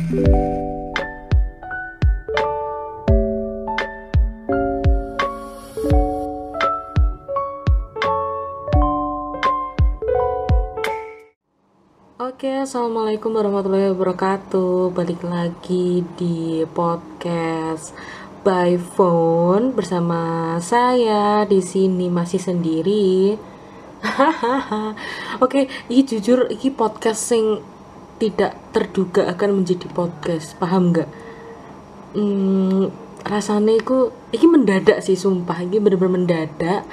Oke, assalamualaikum warahmatullahi wabarakatuh. Balik lagi di podcast by phone bersama saya di sini masih sendiri. Oke, ini jujur ini podcast sing tidak terduga akan menjadi podcast, paham nggak? Hmm, rasanya itu ini mendadak sih sumpah, ini bener-bener mendadak.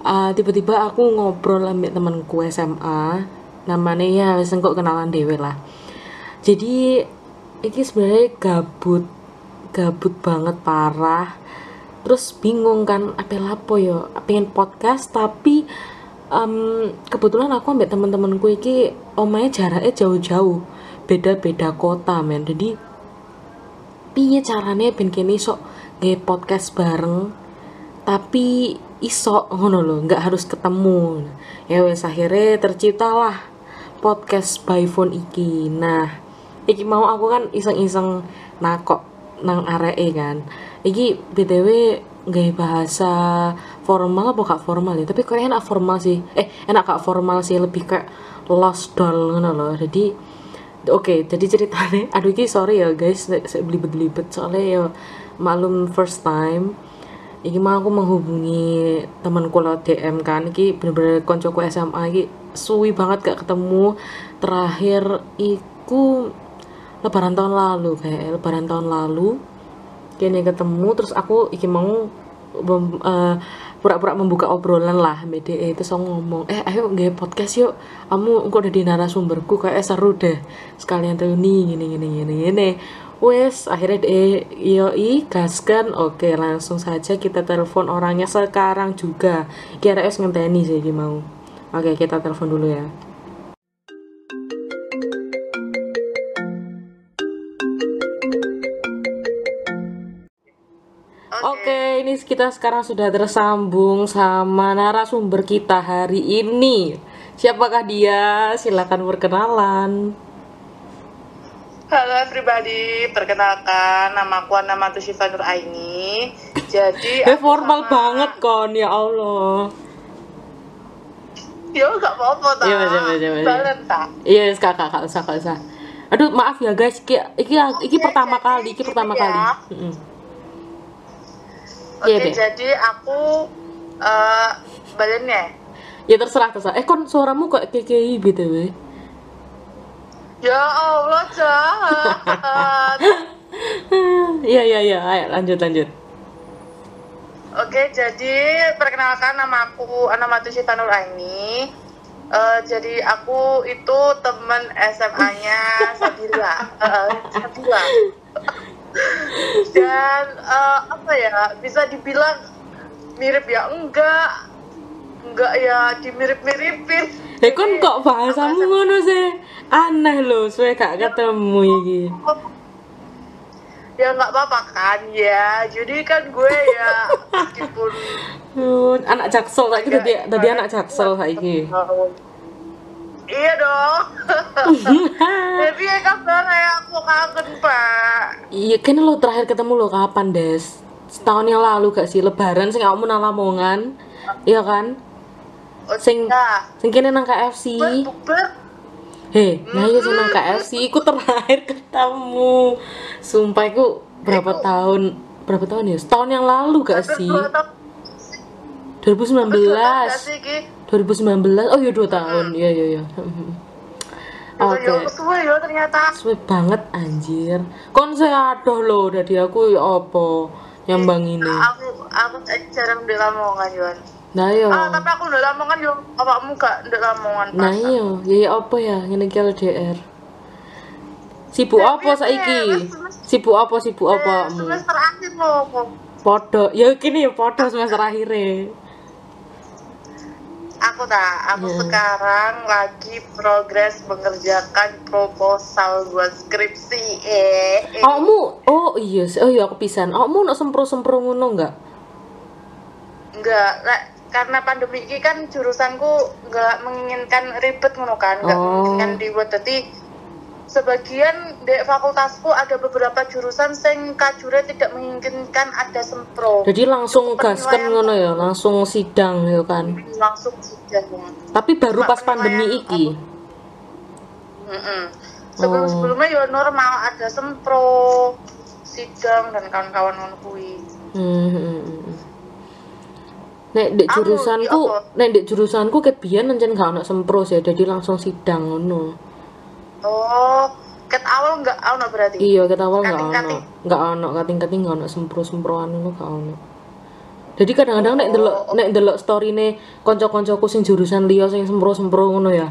Uh, tiba-tiba aku ngobrol sama temanku SMA namanya ya kok kenalan dewe lah. Jadi ini sebenarnya gabut gabut banget parah. Terus bingung kan apa lapo yo? Pengen podcast tapi um, kebetulan aku ambek teman-temanku iki omanya jaraknya jauh-jauh. Beda-beda kota men. Jadi piye caranya ben kene iso nge podcast bareng tapi iso ngono loh nggak harus ketemu. Ya wes akhirnya terciptalah podcast by phone iki. Nah iki mau aku kan iseng-iseng nakok nang aree kan. Iki btw gak bahasa formal apa gak formal ya? Tapi kok enak formal sih. Eh enak gak formal sih lebih kayak lost doll ngono loh. Jadi oke okay, jadi ceritanya aduh iki sorry ya guys saya belibet-belibet. Soalnya ya maklum first time iki mah aku menghubungi temanku lewat DM kan. Iki bener-bener koncoku SMA iki suwi banget gak ketemu. Terakhir iku lebaran tahun lalu kayak lebaran tahun lalu kini ketemu terus aku iki mau uh, pura-pura membuka obrolan lah BDE itu so ngomong eh ayo nggak podcast yuk kamu kok udah di narasumberku kayak seru deh sekalian nih gini gini gini gini wes akhirnya deh yoi gaskan oke langsung saja kita telepon orangnya sekarang juga. Kira es ngenteni sih mau. Oke kita telepon dulu ya Oke, ini kita sekarang sudah tersambung sama narasumber kita hari ini. Siapakah dia? Silakan perkenalan. Halo everybody, perkenalkan nama aku nama Tushifa Nur Aini. Jadi eh, formal sama... banget kon ya Allah. Yo gak apa-apa ta. Iya, iya, iya, iya. Iya, kakak usah, kakak usah. Aduh, maaf ya guys, iki iki, iki okay, pertama kali, iki pertama ya. kali. Mm -hmm. Oke, okay, jadi aku uh, badannya. Ya terserah terserah. Eh kon suaramu kok KKI btw. Ya Allah jahat. Iya iya iya, ayo lanjut lanjut. Oke, jadi perkenalkan nama aku Anamatu Syifanul Aini. Uh, jadi aku itu temen SMA-nya Sabila. Uh, Sabila dan uh, apa ya bisa dibilang mirip ya enggak. Enggak ya dimirip-miripin. Eh kan kok bahasamu ngono sih? Aneh loh saya gak ketemu iki. Ya nggak apa-apa kan ya. Jadi kan gue ya meskipun anak jaksel lagi tadi tadi anak jaksel lagi Iya dong. Jadi ya kabar ya aku kangen pak. Iya kan lo terakhir ketemu lo kapan des? Setahun yang lalu gak sih Lebaran sing kamu nang Lamongan, iya kan? Oh, sing iya. sing kene nang KFC. Hei, nah iya sing nang KFC, iku terakhir ketemu. Sumpah iku berapa tahun? Berapa tahun ya? Setahun yang lalu gak sih? 2019. 2019 oh iya dua tahun iya iya iya Oke. Okay. Suwe ya ternyata. Suwe banget anjir. Kon saya adoh loh dari aku ya apa nyambang ini. Aku aku jarang di Lamongan Yuan. Nah iya. Ah tapi aku udah Lamongan yo awakmu gak di Lamongan. Nah iya, ya ya apa ya ngene iki LDR. Sibuk apa saiki? Sibuk apa sibuk apa? Semester akhir loh. Podo, ya kini ya podo semester akhirnya aku tak aku yeah. sekarang lagi progres mengerjakan proposal buat skripsi eh, eh. kamu oh iya oh iya aku pisan kamu nak sempro sempro ngono enggak enggak lah karena pandemi ini kan jurusanku enggak menginginkan ribet ngono kan enggak oh. menginginkan dibuat jadi sebagian di fakultasku ada beberapa jurusan sing kajure tidak menginginkan ada sempro Jadi langsung gaskan ngono ya, langsung sidang ya kan. langsung ya. Tapi baru Cuma pas pandemi penilaian iki. Mm-mm. sebelum Oh. sebelumnya ya normal ada sempro sidang dan kawan-kawan ngono kuwi Hmm. Nek Anu, jurusanku, apa? nek di jurusanku ket biyen ancen gak ono sempro sih, jadi langsung sidang ngono. Oh ket awal nggak ono berarti Iya, ket awal gak ono. Kating-kating. Gak ono, kating-kating gak ono sempro-semproan ngono gak ono. Jadi kadang-kadang nek delok nek delok storine kanca-kancaku sing jurusan liya sing sempro-sempro ngono ya.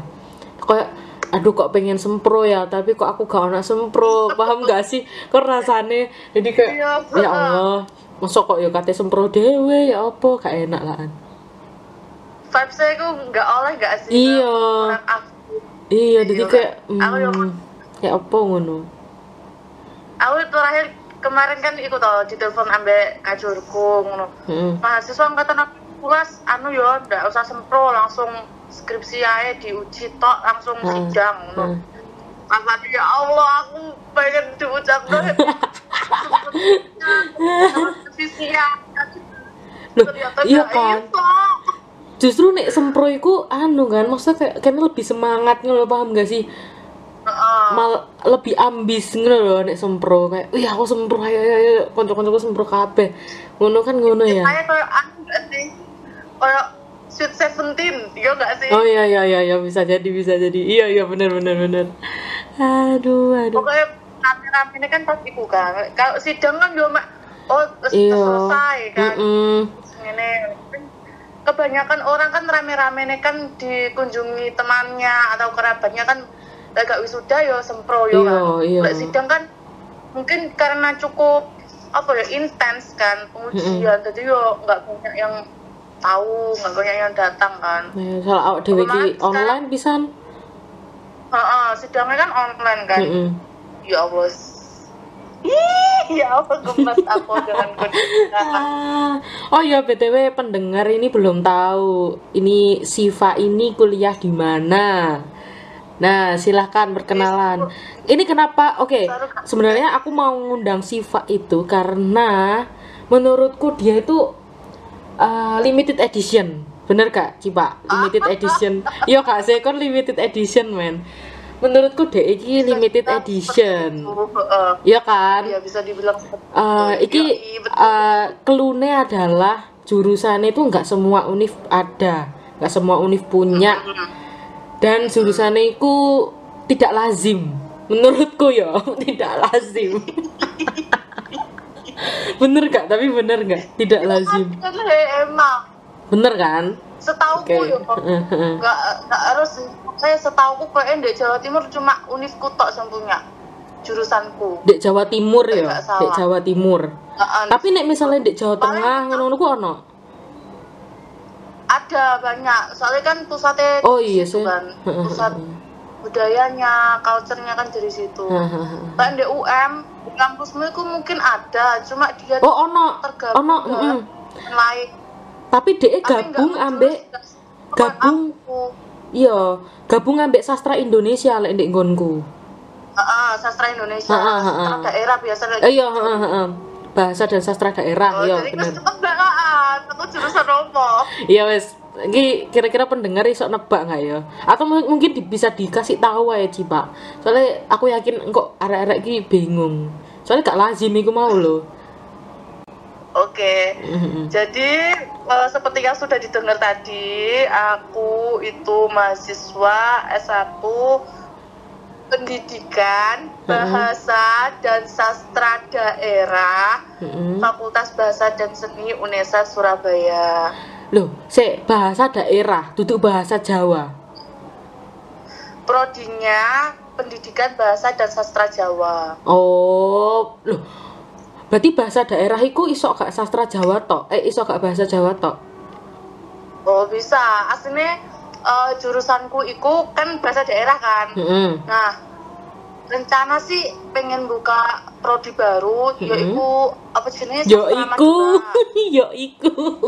Kayak aduh kok pengen sempro ya, tapi kok aku gak ono sempro. Paham gak sih? Kok rasane jadi kayak Iya, ya Allah, masa kok ya kate sempro dhewe ya apa gak enak lah. vibes saya ku nggak oleh nggak sih Iya. kurang aktif Iya, jadi Iya. kayak Aku ya, hmm, ya apa ngono. aku terakhir kemarin kan ikut tau di telepon ambek kajurku ngono Heeh. mahasiswa angkatan aku pulas anu yo ndak usah sempro langsung skripsi aja diuji tok langsung Heeh. sidang ngono Heeh. Pas tadi, ya Allah aku pengen diucap banget sisi Loh, ternyata iya kan? Justru nek sempro iku anu kan, maksudnya kayak kayaknya lebih semangat ngono paham gak sih? Mal lebih ambis ngono lho nek sempro kayak, "Wih, aku sempro ayo ayo ayo kanca-kancaku sempro kabeh." Ngono kan ngono ya. Kayak kayak anu sih kayak Sweet Seventeen iya nggak sih Oh iya iya iya iya bisa jadi bisa jadi. Iya iya bener bener bener. Aduh aduh. pokoknya rame-rame ini kan pas ibu kan kalau sidang kan cuma oh Iya. selesai kan Mm-mm. ini kebanyakan orang kan rame-rame ini kan dikunjungi temannya atau kerabatnya kan agak wisuda yo sempro yo Iya, kan iya. Lek sidang kan mungkin karena cukup apa ya intens kan pengujian jadi yo nggak banyak yang tahu nggak banyak yang datang kan Nah, salah awak kan- online pisan. Heeh, sidangnya kan online kan Heeh. ya Allah Ih, ya Allah gemes aku dengan Ah, oh ya btw pendengar ini belum tahu ini Siva ini kuliah di mana. Nah silahkan perkenalan. Ini kenapa? Oke, sebenarnya aku mau ngundang Siva itu karena menurutku dia itu uh, limited edition. Bener gak, Cipa? Limited edition. Iya kak, saya kan limited edition men. Menurutku dia ini limited edition. Heeh. Iya kan? ya bisa dibilang Eh, iki eh, kelune adalah jurusan itu nggak semua univ ada, nggak semua univ punya, dan jurusan itu tidak lazim. Menurutku ya tidak lazim. bener gak? Tapi bener gak? Tidak lazim. kan he, emang Bener kan? setauku Oke. ya nggak nggak harus saya setauku kayaknya di Jawa Timur cuma univku tok yang punya jurusanku Dek Jawa Timur ya. Dek Jawa Timur. Heeh. Tapi nek misalnya Dek Jawa Tengah ngono ku ono. ada banyak soalnya kan pusatnya Oh di iya sih. kan pusat budayanya culture-nya kan dari situ kan di UM di kampusmu itu mungkin ada cuma dia Oh ono, tergabung ono, ke mm-mm. lain Tapi Dek gabung ambek gabung. Iya, gabung ambek sastra Indonesia lek ndek nggonku. Heeh, sastra Indonesia Heeh, heeh. sastra daerah biasa Iya, heeh, heeh. Bahasa dan sastra daerah, Oh, iya bener. ketebakan, aku jurusan apa? Iya wes, iki kira-kira pendengar iso nebak nggak ya? Atau mu- mungkin di- bisa dikasih tahu ya Cipa. Soalnya aku yakin kok arek-arek iki bingung. Soalnya gak lazim iku mau loh. Oke. Mhm. Jadi eh, seperti yang sudah didengar tadi, aku itu mahasiswa S1 Pendidikan Bahasa dan Sastra Daerah Mhm. Fakultas Bahasa dan Seni UNESA Surabaya. Loh, sik bahasa daerah, duduk bahasa Jawa. Prodinya Pendidikan Bahasa dan Sastra Jawa. Oh, loh. Berarti bahasa daerah iku iso gak sastra Jawa tok? Eh, iso gak bahasa Jawa tok? Oh bisa, aslinya eh, jurusanku itu kan bahasa daerah kan. Heeh. Nah, rencana sih pengen buka prodi baru, Mm-mm. yaitu apa jenis Yo iku, yo iku.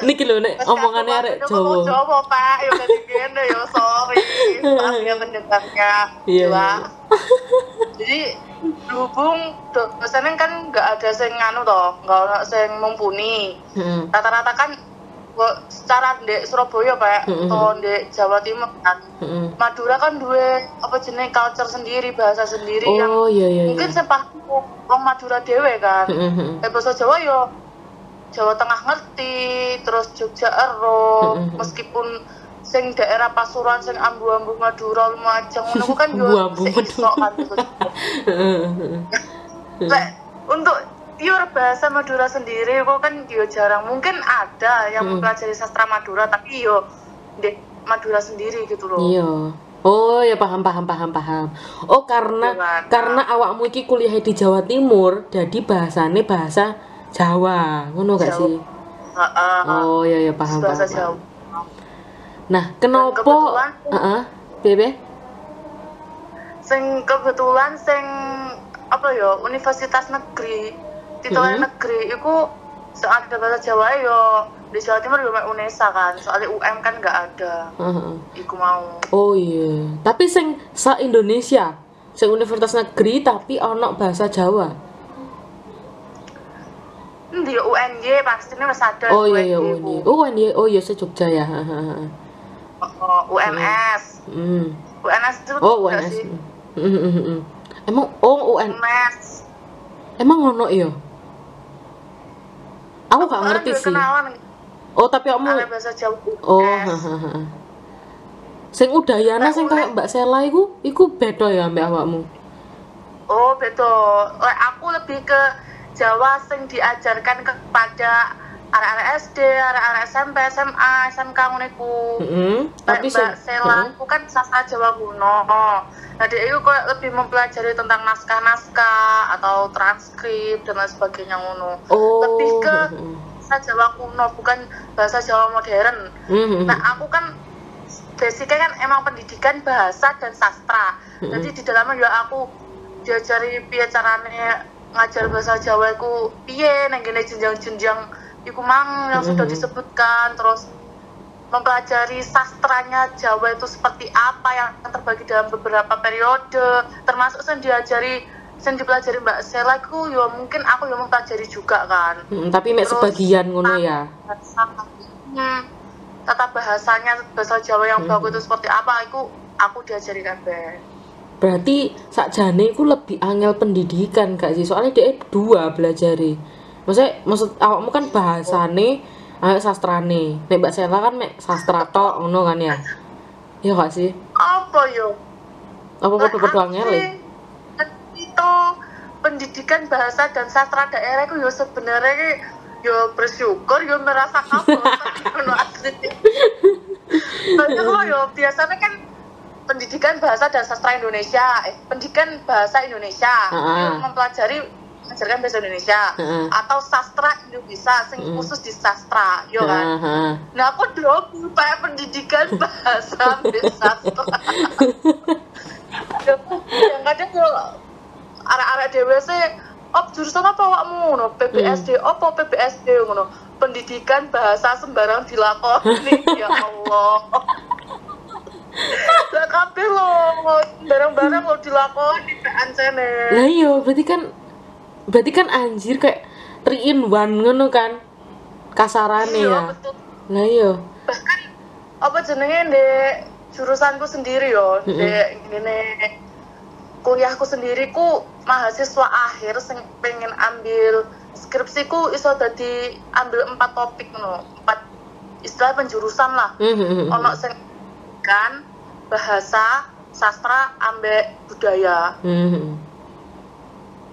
niki lho nek omongannya arek Jawa Jawa pak ya dari gini ya sorry maaf ya pendengarnya Iya, Dua. iya. jadi berhubung do- dosennya kan nggak ada sing nganu toh nggak ada sing mumpuni Heeh. rata-rata kan secara di Surabaya pak Mm-mm. atau di Jawa Timur kan Heeh. Madura kan dua apa jenis culture sendiri bahasa sendiri yang oh iya iya iya mungkin sepah orang Madura dewe kan heeh. eh bahasa Jawa yo Jawa Tengah ngerti terus Jogja ero Mm-mm. meskipun sing daerah Pasuruan sing ambu-ambu Madura Lumajang ngono kan yo iso kan. Lek, untuk pure bahasa Madura sendiri kok kan yo jarang mungkin ada yang Mm. mempelajari sastra Madura tapi yo di Madura sendiri gitu loh Iya. Oh ya paham paham paham paham. Oh karena Iya, kan? karena awakmu iki kuliah di Jawa Timur, jadi bahasane bahasa Jawa, ngono gak sih? Heeh. Oh iya ya paham bahasa paham. paham. Jawa Nah, kenapa? kebetulan- Heeh. Bebe? sing kebetulan sing apa ya universitas negeri titelnya Mhm. negeri itu soal ada bahasa Jawa yo di Jawa Timur yo UNESA kan soalnya UM kan nggak ada Heeh. iku mau Oh iya. Tapi sing sa Indonesia, sing universitas negeri tapi ono bahasa Jawa. di UNY pastinya wis ada Oh iya iya UNY oh iya. ku. Oh iya oh iya se Jogja ya. Heeh. Oh, UNS Hmm. UNS itu Oh UNS. sih Mm, mm, mm, mm. Emang oh UN UNS emang ngono ya? Aku gak Orang ngerti sih. kenalan Oh tapi kamu bahasa Jawa oh hahaha. Sing Udayana Nek sing kayak Mbak Sela iku iku beda ya mbak awakmu. Oh. Lek aku lebih ke Jawa sing diajarkan kepada anak-anak SD, anak-anak SMP, SMA, SMK ngono iku. Heeh. Tapi Mbak Sela itu kan sastra Jawa kuno. Nah, dia itu kayak lebih mempelajari tentang naskah-naskah atau transkrip dan lain sebagainya ngono. oh. lebih ke. Bahasa Jawa kuno bukan bahasa Jawa modern. Mhm. Nah, aku kan basicnya kan emang pendidikan bahasa dan sastra. Jadi di dalamnya ya aku diajari piye carane ngajar bahasa Jawa iku piye nang kene jenjang-jenjang iku mang yang sudah Mm-mm. disebutkan terus mempelajari sastranya Jawa itu seperti apa yang terbagi dalam beberapa periode termasuk yang diajari yang dipelajari Mbak Sela iku ya mungkin aku yang mempelajari juga kan Mm, tapi mek sebagian ngono ya. hmm, tata bahasanya bahasa Jawa yang Hmm. bagus itu seperti apa aku aku diajari kabeh Berarti sakjane iku lebih angel pendidikan gak sih? Soalnya dia dua belajari. Maksudnya maksud awakmu kan bahasane ayo sastrane. Nek Mbak Sela kan mek sastra tok ngono kan ya. Iya gak sih? apa yo Apa aku angel? sih, itu pendidikan bahasa dan sastra daerah itu yo sebenarnya yo bersyukur yo merasa kabur banyak loh yo biasanya kan pendidikan bahasa dan sastra Indonesia eh pendidikan bahasa Indonesia Ah. yo mempelajari mengajarkan bahasa Indonesia. Heeh. atau sastra Indonesia sing Mm. khusus di sastra yo kan? Heeh. Nah aku drop kayak pendidikan bahasa sastra. yang kadang yo arah-arah dewe sih oh jurusan apa awakmu ngono. PBSD apa PBSD ngono. Pendidikan bahasa sembarang dilakoni. Ya Allah. Lah kabeh lo barang-barang lo dilakoni pe ancene. Lah iya, berarti kan berarti kan anjir kayak 3 in 1 ngono kan. Kasarane iya ya. betul Lah iya. bahkan apa jenenge di jurusanku sendiri yo Mm-mm. di ini kuliahku sendiri ku mahasiswa akhir sing pengen ambil skripsiku iso dadi ambil empat topik no empat istilah penjurusan lah Mhm. ono sing kan bahasa sastra ambek budaya Mhm.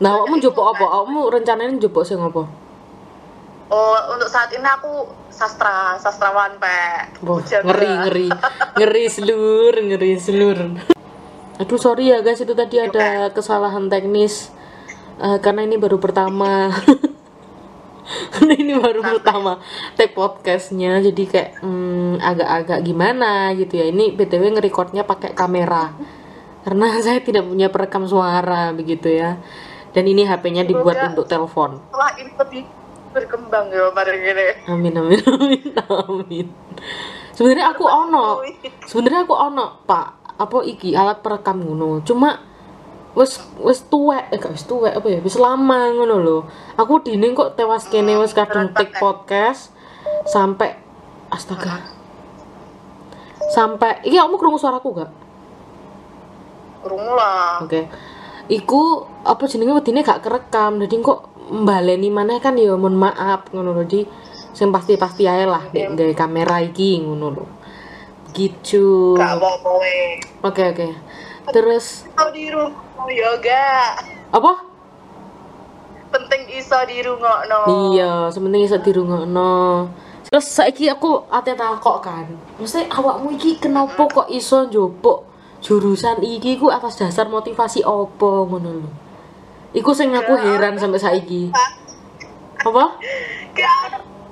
Nah, kamu njupuk apa? Kamu rencananya njupuk sing apa? oh untuk saat ini aku sastra sastrawan Wah, Jaga. ngeri ngeri. Ngeri selur ngeri selur aduh sorry ya guys. Itu tadi ada kesalahan teknis. Eh, karena ini baru pertama. Ini baru pertama take podcastnya. Jadi kayak hmm, agak-agak gimana gitu ya. Ini btw ngerekordnya pakai kamera. Karena saya tidak punya perekam suara begitu ya dan ini HP-nya dibuat Semoga- untuk telepon. setelah ini lebih berkembang ya mari gini amin amin amin amin. Sebenarnya aku ono. sebenarnya aku ono pak. Apa iki? Alat perekam ngono. Cuma wis wis tuwek eh gak wis tuwek apa ya? Wis lama ngono lho. Aku dini kok tewas kene wis kadung take podcast sampai astaga. Sampai iki kamu krungu suaraku gak? Krungu lah. Oke. Iku apa jenenge wedine gak kerekam. Jadi kok mbaleni maneh kan ya mohon maaf ngono lho. Di sing pasti-pasti ae lah nek gawe kamera iki ngono lho. Gitu. gak Oke oke. Terus iso di rumah yoga apa? penting iso di rumah no Iya, sementing iso dirungokno. Terus saiki aku ate takok kan. Mesti awakmu iki kenapa kok iso njopok jurusan iki ku atas dasar motivasi opo ngono lho. Iku sing aku heran sampai saiki. Apa?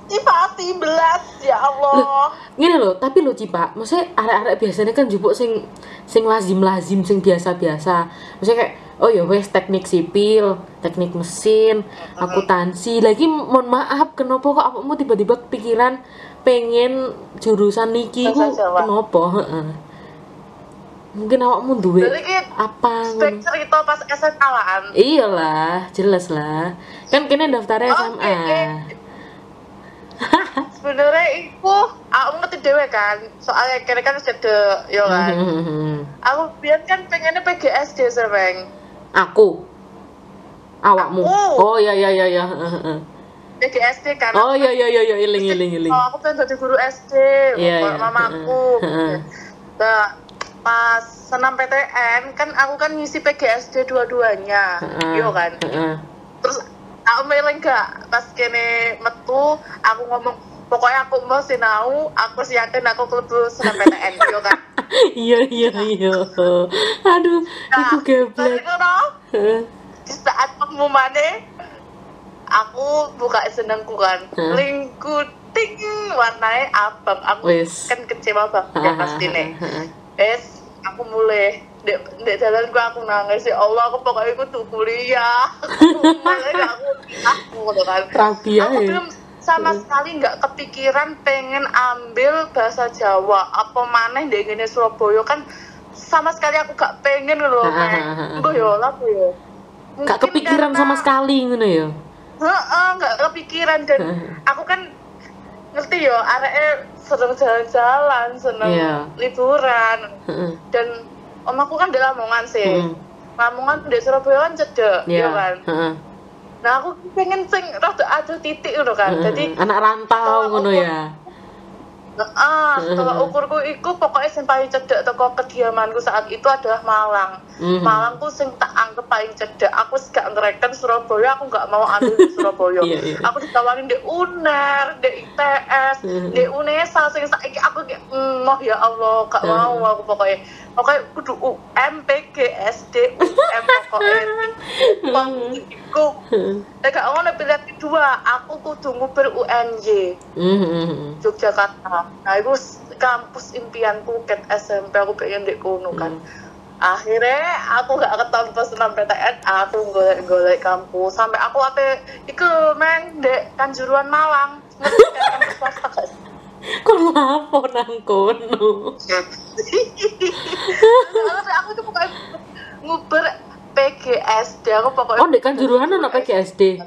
motivasi belas ya Allah Ngene lho, tapi lho Cipak, maksudnya arek-arek biasanya kan njupuk sing sing lazim-lazim sing biasa-biasa. Maksudnya kayak oh ya wes teknik sipil, teknik mesin, akuntansi. Lagi mohon maaf, kenapa kok awakmu tiba-tiba pikiran pengen jurusan niki ku kenapa? Heeh. Mungkin awakmu duwe ki apa cerita pas SMA lah Iyalah, jelas lah. Kan kene daftarnya Oke, SMA. oke. sebenarnya itu aku ngerti dewe kan soalnya kira kan ada ya kan aku biar kan pengennya PGSD sering Aku. Awakmu. Aku. Oh iya iya iya iya. Heeh, heeh. PGSD kan Oh iya iya iya iya iling iling iling. Oh, aku pengen jadi guru SD mamaku Heeh. nah pas senam PTN kan aku kan ngisi PGSD dua-duanya Heeh, iya kan heeh. terus aku meleng gak pas kene metu aku ngomong pokoknya aku mau sinau aku sih yakin aku klebu senam PTN iya kan Iya iya iya. Aduh, Nah, tapi geblek. di saat pengumumannya aku buka senengku kan Heeh. lingku ting warnanya abang aku Wis. kan kecewa banget ya pasti nih Heeh. Es aku mulai. Dek dek jalan gua aku nangis. Ya Allah aku pokoknya aku tuh kuliah. Aku aku gitu kan. Rabi aku ae. belum sama sekali nggak kepikiran pengen ambil bahasa Jawa. Apa mana deh gini Surabaya? Kan sama sekali aku gak pengen loh kayak gue ya lah gue ya. Gak kepikiran sama sekali ngono ya. Nggak kepikiran. Dan aku kan ngerti ya areke seneng jalan-jalan seneng Iya. liburan dan om aku kan di Lamongan sih Heeh. Lamongan di Surabaya kan cedek Iya. ya kan Heeh. nah aku pengen sing rada aduh titik gitu kan jadi anak rantau ngono ya. Ah kalau ukurku itu pokoknya yang paling cedek teko kediamanku saat itu adalah Malang Mhm. Malang ku sing tak anggap paling cedek aku gak ngereken Surabaya aku gak mau ambil di Surabaya Iya, iya. aku ditawarin di UNER di ITS Mhm. di UNESA sing saiki aku kayak mm, oh ya Allah gak Mhm. mau aku pokoknya pokoknya kudu UM PGSD UM pokoknya Iku Nek gak ngono pilihan kedua aku kudu nguber UNY Mhm. Yogyakarta. Nah, itu kampus impianku ket SMP aku pengen di kono kan. Hmm. Akhirnya aku gak ketompo senam PTN, aku golek-golek kampus sampai aku ate iku meng dek Kanjuruhan Malang. Kan? Kok lapo nang kono? Terus aku tuh pokoknya nguber PGSD aku pokoknya Oh, ndek Kanjuruhan ono PGSD.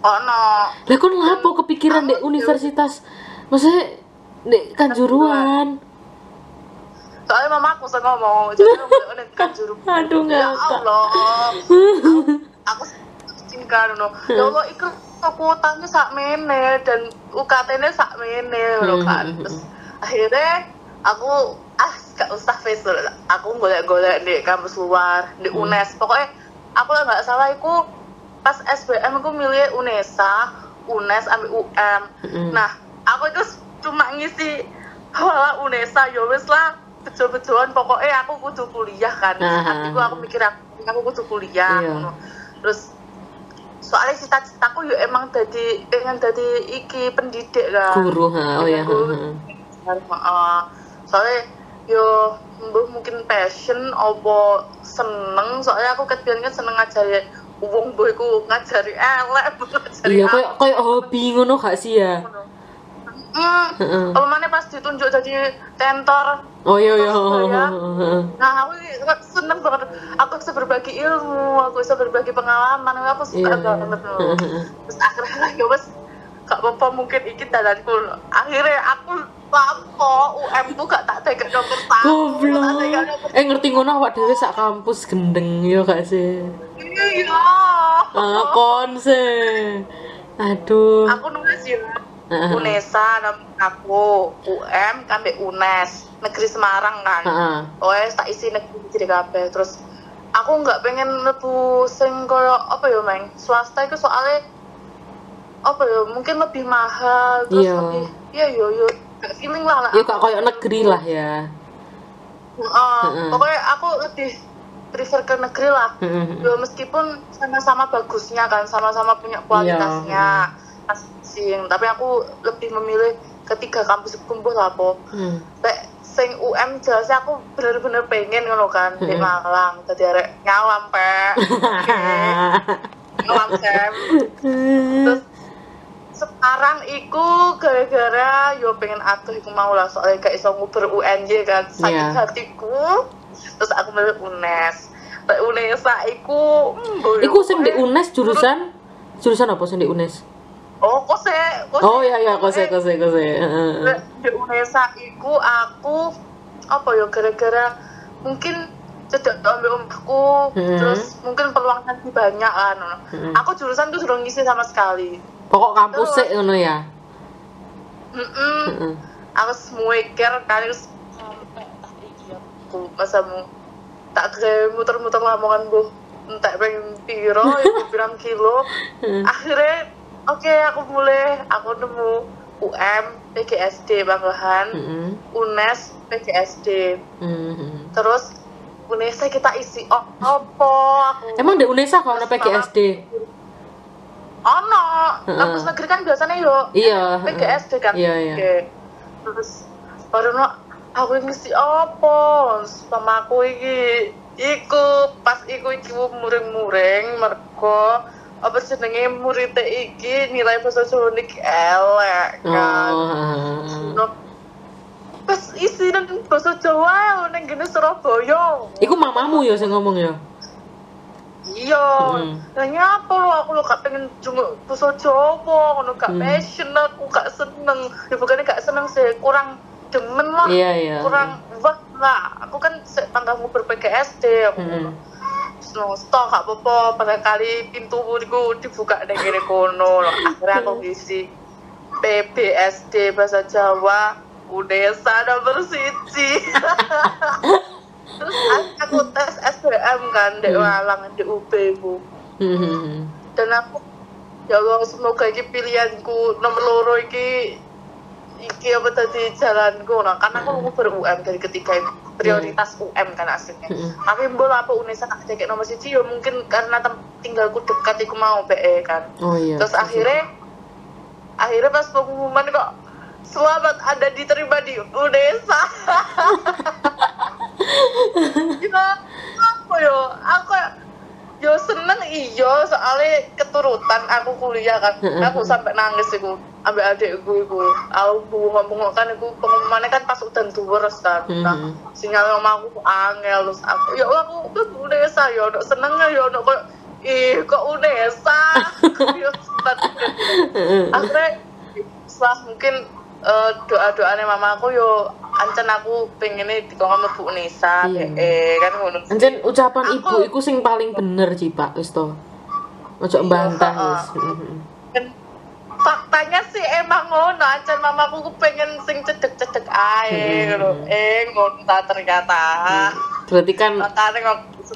ono. Lah kon lapo kepikiran dek universitas? Maksudnya dek Kanjuruhan. soalnya mamaku sih ngomong jadi aku udah Kanjuruhan Aduh ya ngakak. Allah. Aku tinggal no ya Allah iku aku tanya sak mene dan UKT-nya sak mene lho kan. Terus akhirnya aku ah gak usah face aku golek-golek di kampus luar di UNES pokoknya aku nggak salah aku pas SBM aku milih UNESA UNES ambil UM Mm-mm. nah aku itu cuma ngisi wala UNESA ya wis lah bejo-bejoan pokoknya aku kudu kuliah kan Ah. hatiku aku mikir aku, aku kudu kuliah Iya. terus soalnya cita-citaku ya emang jadi pengen jadi iki pendidik kan Guru ha. Oh ya. Guru. ha, ha. Soalnya yo mbuh mungkin passion opo seneng soalnya aku ketiannya seneng ngajari wong boy ku ngajari elek banget iya kayak kayak hobi ngono gak sih ya Hmm, Heeh. apa mana pas ditunjuk jadi tentor oh iya iya Heeh. Nah, aku seneng banget. Aku bisa berbagi ilmu, aku bisa berbagi pengalaman, aku suka Iya. banget. Terus akhirnya lah ya wes gak apa-apa mungkin iki dalanku. Akhirnya aku lapo UM ku gak tak tega nomor satu. Goblok eh ngerti ngono awak dhewe sak kampus gendeng yo gak sih iya. ah konse aduh Aku nulis ya. Heeh. UNESA aku, UM kambe UNES, Negeri Semarang kan. Heeh. Oh tak isi negeri jadi kabeh terus aku nggak pengen lebu sing koyo apa ya meng swasta itu soalnya apa ya mungkin lebih mahal terus Iya. lebih iya yo yo gak feeling lah lah yo gak koyo negeri lah ya Heeh, Heeh. pokoknya aku lebih prefer ke negeri lah Heeh. ya meskipun sama-sama bagusnya kan sama-sama punya kualitasnya masing-masing tapi aku lebih memilih ketiga kampus kumpul lah po Hmm. Lek sing UM jelasnya aku bener-bener pengen ngono kan di. Malang dadi arek nyalam pe nyalam sem terus sekarang iku gara-gara yo pengen atuh iku mau lah soalnya gak iso nguber UNJ kan sakit Iya. hatiku terus aku milih UNES Lek UNESA iku hmm, boyo, Iku sing di UNES jurusan jurusan apa sing di UNES? oh kok se kok Oh iya iya kose kose kose. Heeh. Lek di UNESA iku aku apa ya gara-gara mungkin cedek ambil omahku Hmm. terus mungkin peluangnya lebih banyak kan Hmm. aku jurusan tuh durung ngisi sama sekali Pokok kampus sih ngono ya. Mm-mm. Heeh. aku semikir kali iki aku masamu tak kira muter-muter lamongan bu entek pengen piro ibu pirang kilo Heeh. akhirnya oke aku mulai aku nemu UM PGSD Banglahan Heeh. UNES PGSD Heeh. terus UNESA kita isi oh opo aku Emang di UNESA kalau ada PGSD? Ono Heeh. kampus negeri kan biasanya yo Iya, PGSD kan Iya, iya. Terus baru no aku ngisi opo sama aku iki iku pas iku iki muring-muring mergo apa jenenge murid iki nilai bahasa niki elek kan Oh. No. pas isi dan bahasa Jawa neng gini Surabaya Iku mamamu ya sing ngomong ya. Iya Hmm. nah nyapa lo aku lo gak pengen junguk bahasa Jawa ngono gak Hmm. passion aku gak seneng ya bukannya gak seneng sih kurang demen lah Iya iya. kurang wah lah aku kan tanggamu ber-PGSD aku Heeh. no stok gak apa-apa pada kali pintu itu dibuka kiri kono loh. akhirnya aku ngisi PBSD bahasa Jawa Udesa nomor siji terus aku tes SBM kan di Hmm. Malang di UB bu. Heeh. dan aku ya Allah semoga iki pilihanku nomor loro iki iki apa tadi jalanku. Nah karena aku mau ber UM dari ketika itu prioritas UM kan aslinya. Tapi mbok lah apa Unesa tak cekek nomor siji ya mungkin karena tinggalku dekat iku mau BE kan. Oh iya. terus akhirnya akhirnya pas pengumuman kok selamat anda diterima di Unesa. Ya apa yo? Aku yo seneng iyo soalnya keturutan aku kuliah kan. Aku sampai nangis iku ambil adikku iku. Aku ngomong kan iku pengumumannya kan pas udah tuwers kan. Nah sinyal sama aku angel terus aku ya Allah, aku ke Unesa ya udah seneng ya udah kok ih kok Unesa? Sempat Heeh. akhirnya setelah mungkin eh, doa-doanya mama aku yo ancen aku pengennya dikongkon mlebu Unesa Iya. eh kan ngono Anjen ucapan Aku- ibu iku sing paling bener sih Pak wis to. Ojo mbantah heeh. wis. Dan faktanya sih emang ngono ancen mamaku ku pengen sing cedek-cedek ae Hmm. ngono eh ngono ternyata Berarti kan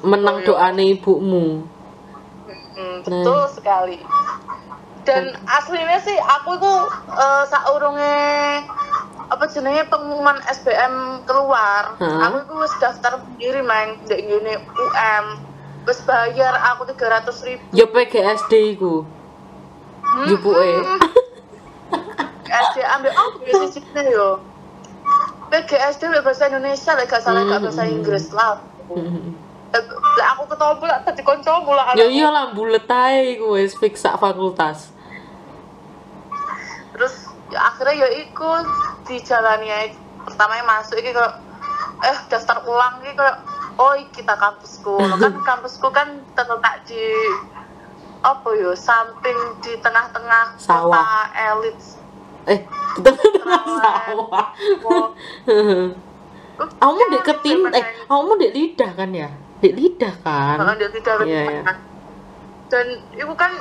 menang doane ibumu. Hmm, betul sekali. Dan aslinya sih aku itu uh, saurunge apa jenenge pengumuman SBM keluar, Heeh. aku itu daftar sendiri main ndek ngene UM. Wis bayar aku 300 ribu. Ya PGSD iku. Jupuke. SD ambil oh ya sisine yo. PGSD bahasa Indonesia lek gak salah gak bahasa Hmm. Inggris lah. Lek aku ketemu lah tadi kancamu lah Ya iyalah bulet ae iku wis fix sak fakultas. Terus ya akhirnya ya ikut dijalani aja. Pertamanya masuk iki kok eh daftar ulang iki kok oh iki kita kampusku. Kan kampusku kan terletak di apa yo samping di tengah-tengah kota elit. Eh kita tengah sawah. kamu dek ketim eh kamu dek lidah kan ya? Dek lidah kan? Tidak Iya, iya. dan itu kan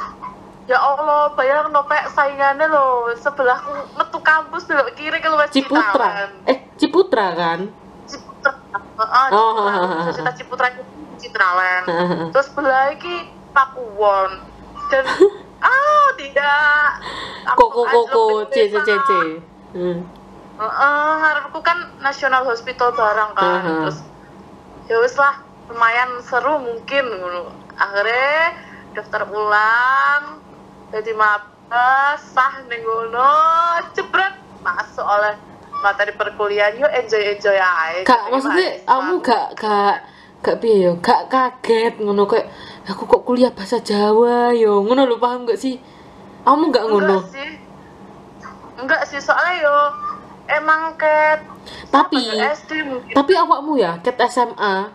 ya Allah bayar no pek saingannya lo sebelahku metu kampus belok kiri ke luar Ciputra. eh Ciputra kan? Ciputra. Heeh, Oh, Ciputra. Ciputra itu terus belah iki Pakuwon. Dan ah tidak. Koko koko c c c c. Hmm. Heeh, harapku kan National Hospital barang kan. Aha. terus ya wis lah lumayan seru mungkin ngono. akhirnya daftar ulang jadi maba sah ning ngono jebret. Masuk oleh materi perkuliahan yuk enjoy enjoy aja Kak, maksudnya kamu gak gak gak piye yo, gak kaget ngono kayak aku kok kuliah bahasa Jawa yo, ngono lho paham gak sih? Kamu gak ngono. enggak sih. Enggak sih soalnya yo emang kayak Tapi SD mungkin. tapi awakmu ya ket SMA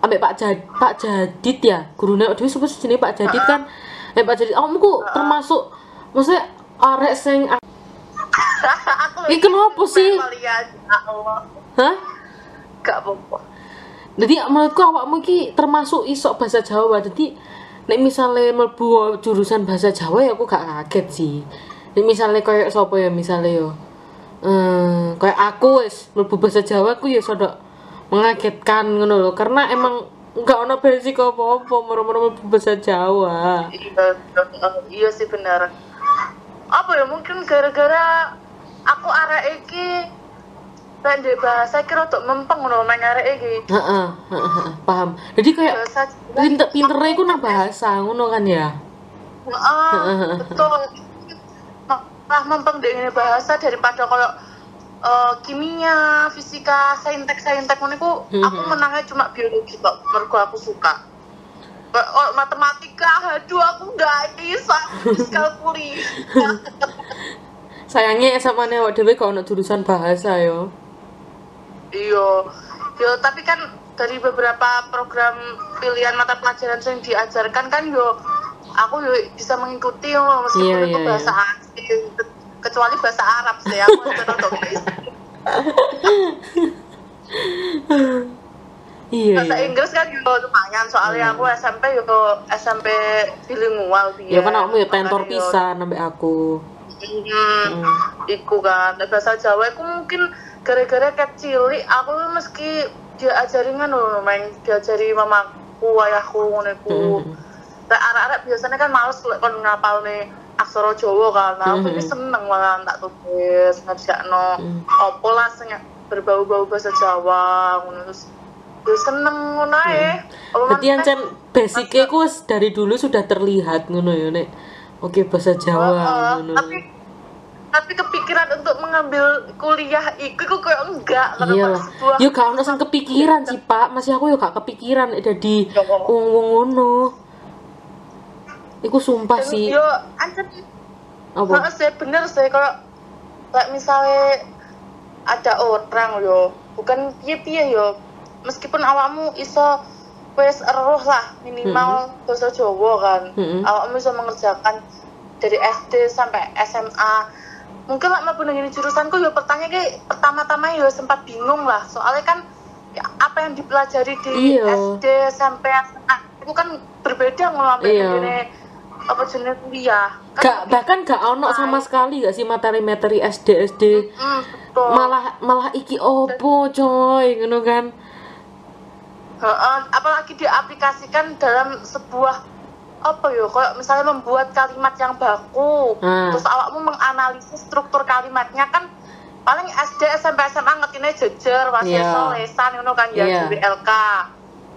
ambek Pak Jad Pak Jadid ya, gurune dhewe sapa sih jenenge Pak Jadid kan? Pak Jadid, awakmu kok termasuk maksudnya arek sing aku Ih, kenapa sih? Ya Allah hah? gak apa-apa Jadi menurutku awakmu iki termasuk isok bahasa Jawa. Jadi nek misalnya mlebu jurusan bahasa Jawa ya aku gak kaget sih. Nek misalnya kayak sapa ya misalnya yo. Eh, kayak aku wis mlebu bahasa Jawa aku ya sodok mengagetkan ngono lho karena emang nggak ono basic apa-apa mlebu bahasa Jawa. iya iya sih benar apa ya mungkin gara-gara aku arek iki pendek bahasa kira untuk mempeng ngono main arek iki Heeh, paham. Jadi kayak bahasa pinter pinternya iku nang bahasa ngono kan ya. Heeh, betul malah mempeng ini bahasa daripada kalau eh, kimia, fisika, saintek, saintek ngono iku aku Mhm. menangnya cuma biologi kok mergo aku suka. Oh, matematika, aduh aku nggak bisa kalkuli Sayangnya sama nih dhewe gak ono jurusan bahasa yo. Iya, yo tapi kan dari beberapa program pilihan mata pelajaran yang diajarkan kan yo aku yo bisa mengikuti yo meskipun Iya, itu iya, bahasa asing ke- kecuali bahasa Arab sih aku nonton Iya. bahasa iya. Inggris kan yo lumayan soalnya aku SMP yo SMP bilingual Ya dia kan aku ya tentor pisan sampai aku. hmm, iku kan bahasa Jawa aku mungkin gara-gara kecil aku meski diajari kan loh main diajari mamaku ayahku ngono iku Hmm. Arek-arek biasanya kan males kon ngapal nih aksara Jawa kan. Nah, aku Mhm. ini seneng malah tak tulis ngerjakno Mhm. apa lah sing berbau-bau bahasa Jawa ngono terus yo seneng ngono ae. Apa Berarti ancen basicnya ku dari dulu sudah terlihat ngono ya nek. Oke bahasa Jawa Heeh, ngono. tapi tapi kepikiran untuk mengambil kuliah iku iku kayak enggak karena Iya lah. Yo gak ono sing kepikiran sih, Pak. Masih aku yo gak kepikiran Ya, kok. wong-wong ngono. Iku sumpah Dan sih. yo ancen Apa? Heeh, sih bener sih kalau kayak misalnya ada orang yo bukan piye piye yo meskipun awakmu iso wes eruh lah minimal bahasa Jawa kan Mm-mm. awakmu iso mengerjakan dari SD sampai SMA mungkin lah mau ini jurusanku yo pertanyaan kayak pertama-tama yo sempat bingung lah soalnya kan ya, apa yang dipelajari di Iya. SD sampai SMA itu kan berbeda ngelampai Iya. Apa jenis kuliah kan Gak bahkan gak ono sama sekali gak sih materi-materi SD SD. Hmm, betul. Malah malah iki opo coy ngono kan. Heeh, apalagi diaplikasikan dalam sebuah apa yo kayak misalnya membuat kalimat yang baku Hmm. terus awakmu menganalisis struktur kalimatnya kan paling SD SMP SMA ngertinya jejer Iya. waseso lesan ngono kan ya Iya. jadi LK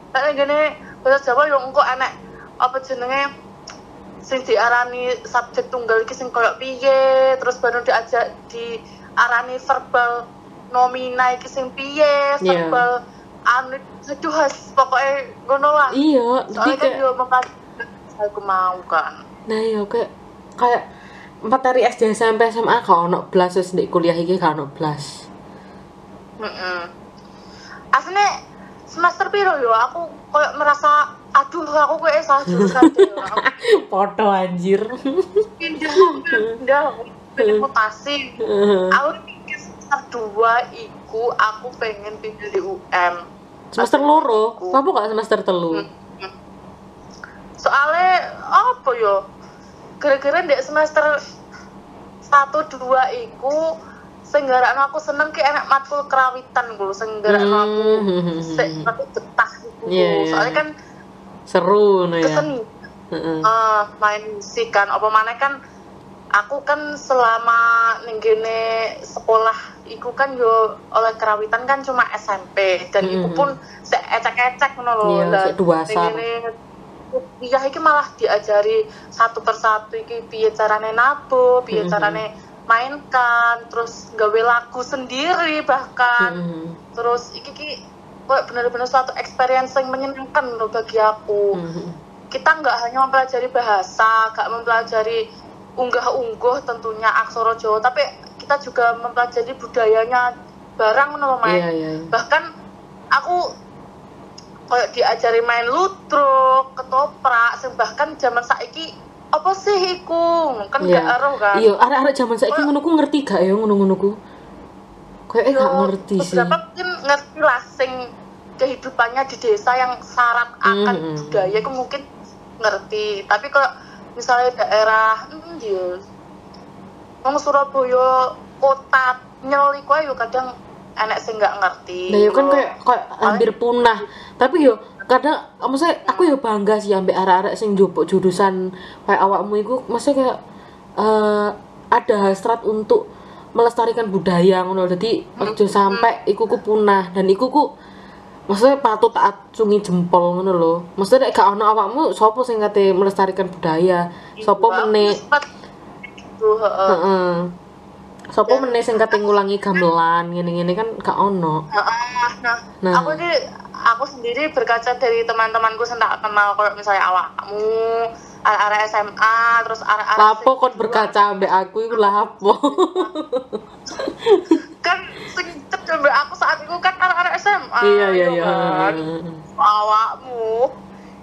tapi gini bahasa Jawa yo engko enek apa jenenge sing diarani subjek tunggal iki sing koyo piye terus baru diajak diarani verbal nomina iki sing piye Iya. verbal anu aduh has pokoknya ngono lah Iya, soalnya kan kayak yo aku mau kan nah iya kayak kayak materi SD SMP SMA gak ono blas wis ndek kuliah iki gak ono blas. Heeh. Aslinya semester piro yo aku koyo merasa aduh aku kayak salah jurusan deh. Foto anjir. pindah pindah pengen mutasi. Aku pikir semester 2 iku aku pengen pindah di UM. semester loro, kenapa gak semester telu? Soalnya apa yo? Gara-gara ndek semester 1 2 iku sing garakno aku seneng ki enak matkul kerawitan lho sing garakno aku Hmm. sik aku betah iku. Iya, iya. Soalnya kan Seru no ya. Heeh. eh, main musik kan apa mana kan aku kan selama ning kene sekolah iku kan yo oleh kerawitan kan cuma SMP dan iku Mhm. pun sek ecek-ecek ngono lho Iya, kuliah iki malah diajari satu persatu iki piye carane nabo piye Mhm. carane mainkan terus gawe lagu sendiri bahkan Heeh. terus iki ki kayak bener-bener suatu experience yang menyenangkan loh bagi aku Heeh. kita nggak hanya mempelajari bahasa, nggak mempelajari unggah-ungguh tentunya aksara Jawa, tapi kita juga mempelajari budayanya barang menurut main. Iya, iya. iya. Bahkan aku kayak diajari main ludruk, ketoprak, bahkan zaman saiki apa sih iku? Kan Iya. nggak eroh kan. Iya, arek-arek zaman saiki ngono ku ngerti gak ya ngono-ngono ku? Kayak Yo, gak ngerti sih. beberapa mungkin ngerti lah sing kehidupannya di desa yang syarat akan Mhm. budaya itu mungkin ngerti tapi kalau misalnya daerah hmm, dia Wong Surabaya kota nyel iku ayo kadang enek sing nggak ngerti Nah, yo kan kayak kayak hampir punah. Tapi yo kadang maksudnya aku yo bangga sih ambek arek-arek sing njupuk jurusan kayak awakmu iku maksudnya kayak eh ada hasrat untuk melestarikan budaya ngono. Dadi ojo sampai iku ku punah dan iku ku maksudnya patut tak acungi jempol ngono lho. Maksudnya nek gak ono awakmu sapa sing kate melestarikan budaya? Sapa meneh heeh. Heeh. Sapa meneh sing kate ngulangi gamelan ngene-ngene kan gak ono. Heeh, nah, Nah. aku ini aku sendiri berkaca dari teman-temanku tak kenal kalau misalnya awakmu arek-arek SMA terus arek-arek Lapo sing kon berkaca ambek aku iku lapo. kan sing cedek aku saat itu kan arek-arek SMA Iya iya yo iya. kan. awakmu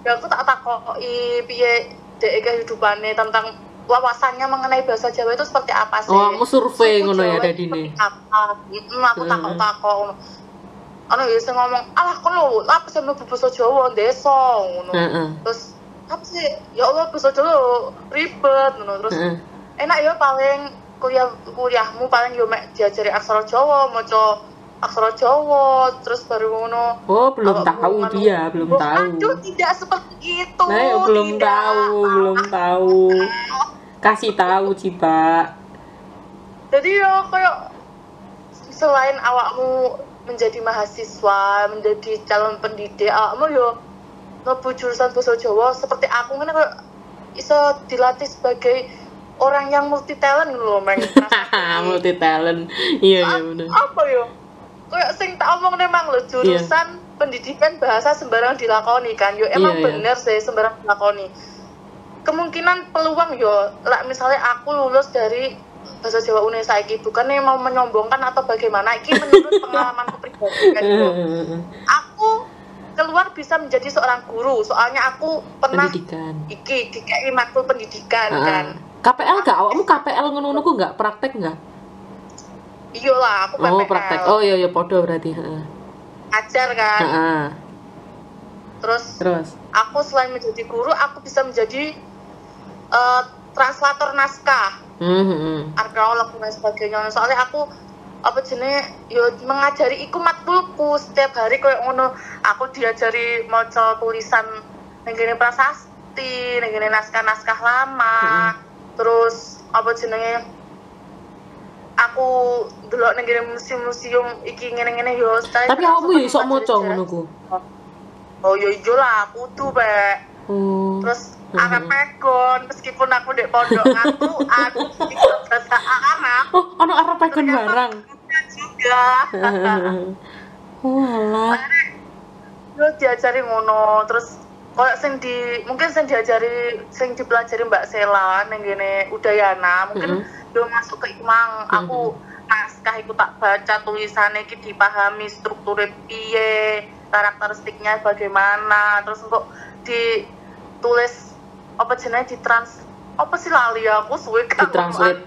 ya aku tak takoki piye dek kehidupannya tentang wawasannya mengenai bahasa Jawa itu seperti apa sih Oh, kamu survei ngono ya nih. seperti apa Mm, aku Hmm. takok-takok anu ya sing ngomong alah kon lho apa sih mlebu basa Jawa desa ngono Heeh. terus apa sih ya Allah basa Jawa ribet ngono terus enak ya paling kuliah kuliahmu paling yo mek diajari aksara Jawa maca aksara Jawa terus baru ngono Oh, belum tahu ngomong, dia, belum "Oh, tahu. aduh tidak seperti itu Nah, ya belum tidak." tahu, belum tahu. Kasih tahu, Cipa. jadi yo kayak selain awakmu menjadi mahasiswa menjadi calon pendidik awakmu yo mlebu jurusan bahasa Jawa seperti aku kan kayak iso dilatih sebagai orang yang multi talent loh meng Multi talent. Iya, iya bener. apa yo kayak sing tak omong memang lo jurusan pendidikan bahasa sembarang dilakoni kan yo emang Iya, iya. bener sih sembarang dilakoni kemungkinan peluang yo lah misalnya aku lulus dari bahasa Jawa Unes saiki bukan mau menyombongkan atau bagaimana iki menurut pengalamanku pribadi kan aku keluar bisa menjadi seorang guru soalnya aku pernah Pendidikan. iki dikai matkul pendidikan kan Ah. KPL gak? Awakmu KPL ngono-ngono ku gak? Praktek gak? iya lah aku Oh, PPL praktek. Oh, iya iya podo berarti, ajar kan Heeh. terus Terus. aku selain menjadi guru aku bisa menjadi eh, translator naskah Hmm, hmm. arkeolog dan sebagainya soalnya aku apa jenis yo mengajari iku matkulku setiap hari kayak ngono aku diajari maca tulisan negeri prasasti negeri naskah-naskah lama terus apa jenenge aku dulu negeri museum-museum iki ngene-ngene yo setelah Tapi awakmu langsung ya mempelajari maca ngono ku. oh yo ijo lah aku tuh Pak. Oh. terus Mhm. Arab pegon meskipun aku di pondok aku aku bahasa Arab Oh, ono arep pegon barang. juga Oh, alah. yo diajari ngono terus Kayak sing di mungkin sing diajari sing dipelajari Mbak Sela ning ngene Udayana, mungkin yo masuk ke imang aku naskah iku tak baca tulisannya iki dipahami strukturnya piye, karakteristiknya bagaimana, terus kok ditulis apa jenenge ditrans apa sih lali aku suwe kan Ditranslate.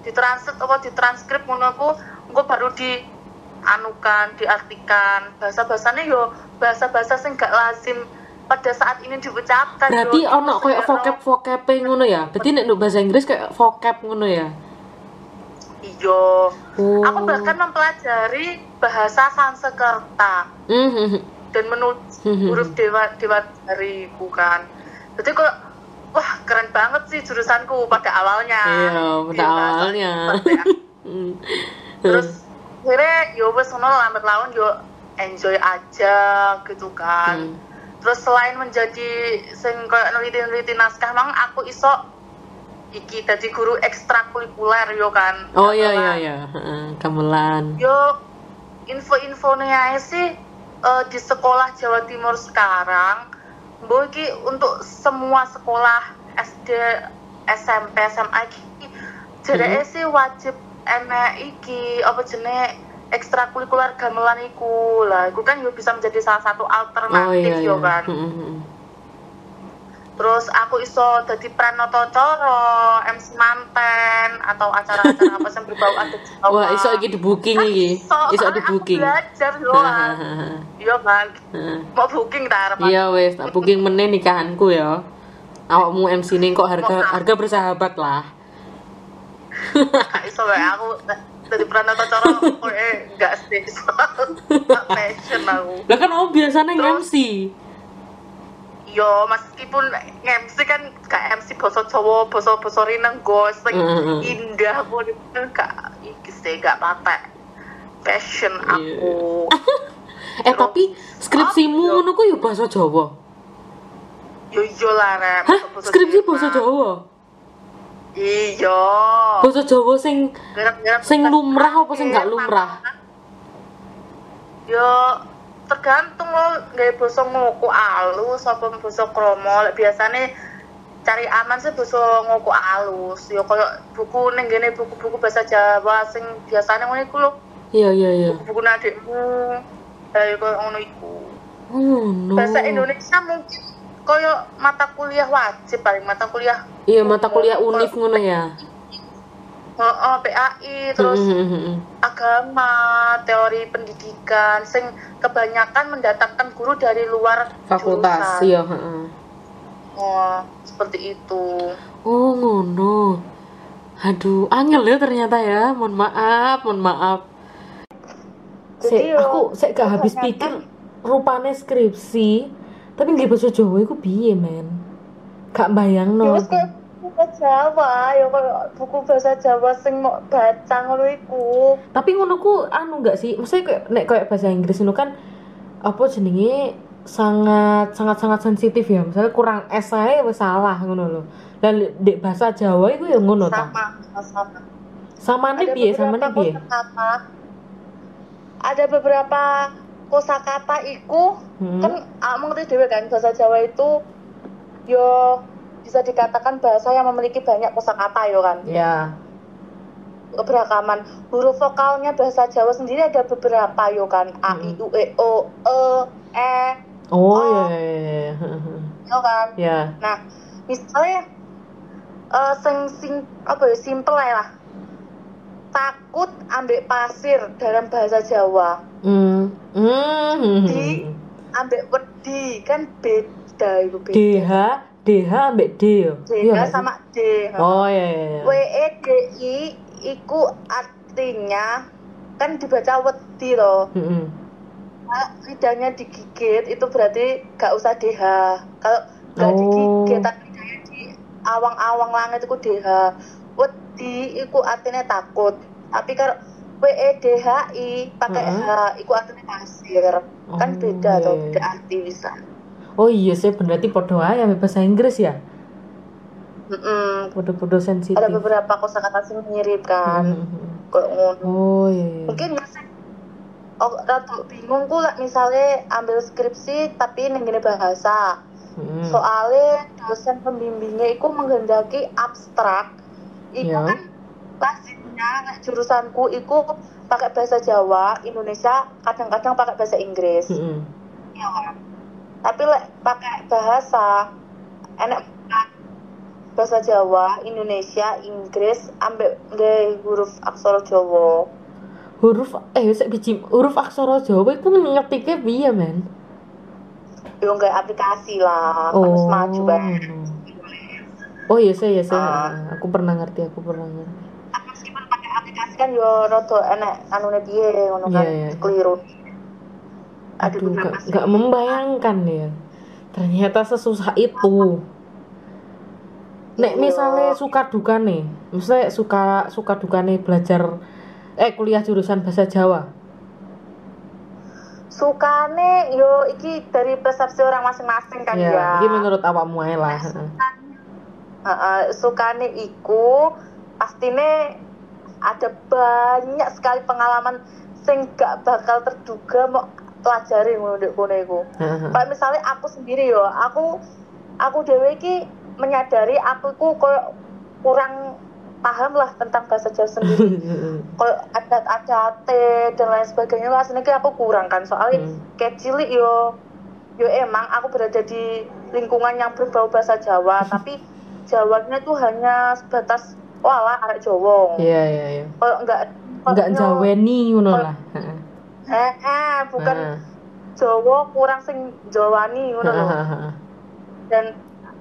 ditranslate apa ditranskrip ngono aku engko baru di anukan diartikan bahasa bahasanya yo bahasa bahasa sing gak lazim pada saat ini diucapkan Berarti yo. ono kayak vocab vocab ngono ya. Berarti nek bahasa Inggris kayak vocab ngono ya. Iya Oh. aku bahkan mempelajari bahasa Sanskerta Mhm. dan menulis Mhm. huruf dewa dewa dariku kan jadi kok wah keren banget sih jurusanku pada awalnya Iya, pada bahasa awalnya. Ya. Hmm. terus akhirnya yo wes ngono lambat laun yo enjoy aja gitu kan Hmm. terus selain menjadi sing kayak neliti-neliti naskah mang aku iso iki dadi guru ekstrakurikuler yo kan Oh iya iya iya, gamelan. yo info-infonya aja sih eh, di sekolah Jawa Timur sekarang Mbok iki untuk semua sekolah SD SMP SMA iki jadi Mhm. sih wajib enek iki apa jenenge ekstrakurikuler gamelan iku lah iku kan yo bisa menjadi salah satu Oh alternatif iya yo iya. kan Heeh, heeh. Terus aku iso dadi pranoto coro MC manten atau acara-acara apa yang berbau Jawa Wah, iso iki di booking iki. Iso, Iso soalnya di booking. belajar kan iya kan Heeh. mau booking tak arep Iya wes, tak booking meneh nikahanku ya. Awakmu MC ning kok harga harga bersahabat lah. iso wae aku dadi pranoto coro eh enggak sih Gak passion aku Lah kan oh biasanya? MC. Yo meskipun MC kan gak MC basa Jawa basa basa Rineng gos sing Mm, mm. indah aku gak iki sih gak patek passion Iya. aku Eh tapi skripsimu Apa, ngono ku yo bahasa Jawa. yo iya lah rep Hah? Skripsi bahasa Jawa? iya Bahasa Jawa sing Garap-garap sing tugas lumrah apa sing gak lumrah? yo tergantung lo gaya basa ngoko alus apa basa kromo Lek biasane cari aman sih basa ngoko alus yo koyo buku ning gene buku-buku bahasa Jawa sing biasane ngono iku lho Iya iya iya. buku adikmu ya koyo ngono iku Oh no. bahasa Indonesia mungkin koyo mata kuliah wajib paling mata kuliah Iya mata kuliah univ ngono ya. Oh, oh, PAI terus Mm, mm, mm, mm. agama, teori pendidikan, sing kebanyakan mendatangkan guru dari luar Fakultas iya, heeh. Oh, seperti itu. Oh ngono. Aduh, angel ya ternyata ya. Mohon maaf, mohon maaf. Jadi aku sik gak habis pikir rupane skripsi, tapi nggih bahasa Jawa iku piye, men? Gak Ya bayangno. Bahasa Jawa, ya buku bahasa Jawa sing mau baca ngono iku. Tapi ngono ku anu gak sih? Maksudnya kayak nek kayak bahasa Inggris itu kan apa jenenge sangat sangat sangat sensitif ya. Misalnya kurang S ae wis salah ngono lho. Dan di bahasa Jawa itu ya ngono ta. Sama, sama. Ada piye? beberapa Samane piye? kosakata. Ada beberapa kosakata iku Hmm. kan kamu ngerti dewe kan bahasa Jawa itu yo bisa dikatakan bahasa yang memiliki banyak kosakata yo kan Ya. keberagaman huruf vokalnya bahasa Jawa sendiri ada beberapa yo kan a i u e o e e Oh, Oh. ya ya ya. yo kan Ya. nah misalnya eh sing sing apa ya simple lah takut ambek pasir dalam bahasa Jawa Hmm. Hmm. Di- ambek wedi kan beda itu beda DH DH ambek D yo. D Iya sama D Oh ya ya. ya. W E D I iku artinya kan dibaca wedi loh Mm-mm. Nah, lidahnya digigit itu berarti gak usah DH kalau gak Oh. digigit tapi lidahnya di awang-awang langit itu DH wedi iku artinya takut tapi kalau W E D H I pakai Heeh. H iku artinya pasir kan Oh, beda iya, tuh iya. beda arti bisa Oh iya sih berarti podo ae ambek bahasa Inggris ya. Mm-mm. Podo-podo sensitif. ada beberapa kosakata sing mirip kan Mhm. kok ngono Oh iya. iya. mungkin ya oh, rada bingung ku lek misale ambil skripsi tapi ning ngene bahasa. Mm. Soalnya dosen pembimbingnya itu menghendaki abstrak. Itu Ya. kan lazimnya nek jurusanku itu pakai bahasa Jawa, Indonesia kadang-kadang pakai bahasa Inggris. Mm-mm. Iya kan? Tapi lek pakai bahasa enak bahasa Jawa, Indonesia, Inggris, ambek nggih huruf aksara Jawa. huruf eh sik biji huruf aksara Jawa iku ngetike piye men Yo nggak aplikasi lah, harus maju banget. oh iya saya iya saya Ah. aku pernah ngerti aku pernah ngerti meskipun pakai aplikasi kan yo rada enak anune piye ngono kan Iya, iya. keliru. Ada aduh beberapa gak, gak membayangkan ya. Ternyata sesusah itu. Nek Iya. misalnya suka duka nih misalnya suka suka duka nih belajar eh kuliah jurusan bahasa Jawa. Sukane yo iki dari persepsi orang masing-masing kan ya ya. ini menurut awakmu ae lah. Heeh, sukane iku pastine ada banyak sekali pengalaman sing gak bakal terduga mau pelajari ngono ndek kono iku. Kayak misalnya aku sendiri yo, aku aku iki menyadari aku ku koyo kurang paham lah tentang bahasa Jawa sendiri. koyo adat-adat dan lain sebagainya lah ki aku kurang kan soalnya Hmm. kayak cilik yo yo emang aku berada di lingkungan yang berbau bahasa Jawa tapi Jawanya tuh hanya sebatas walah arek Jawa iya iya iya kalau enggak nggak jaweni ngono lah Heeh. Eh, eh bukan Heeh. Jawa kurang sing Jawani ngono dan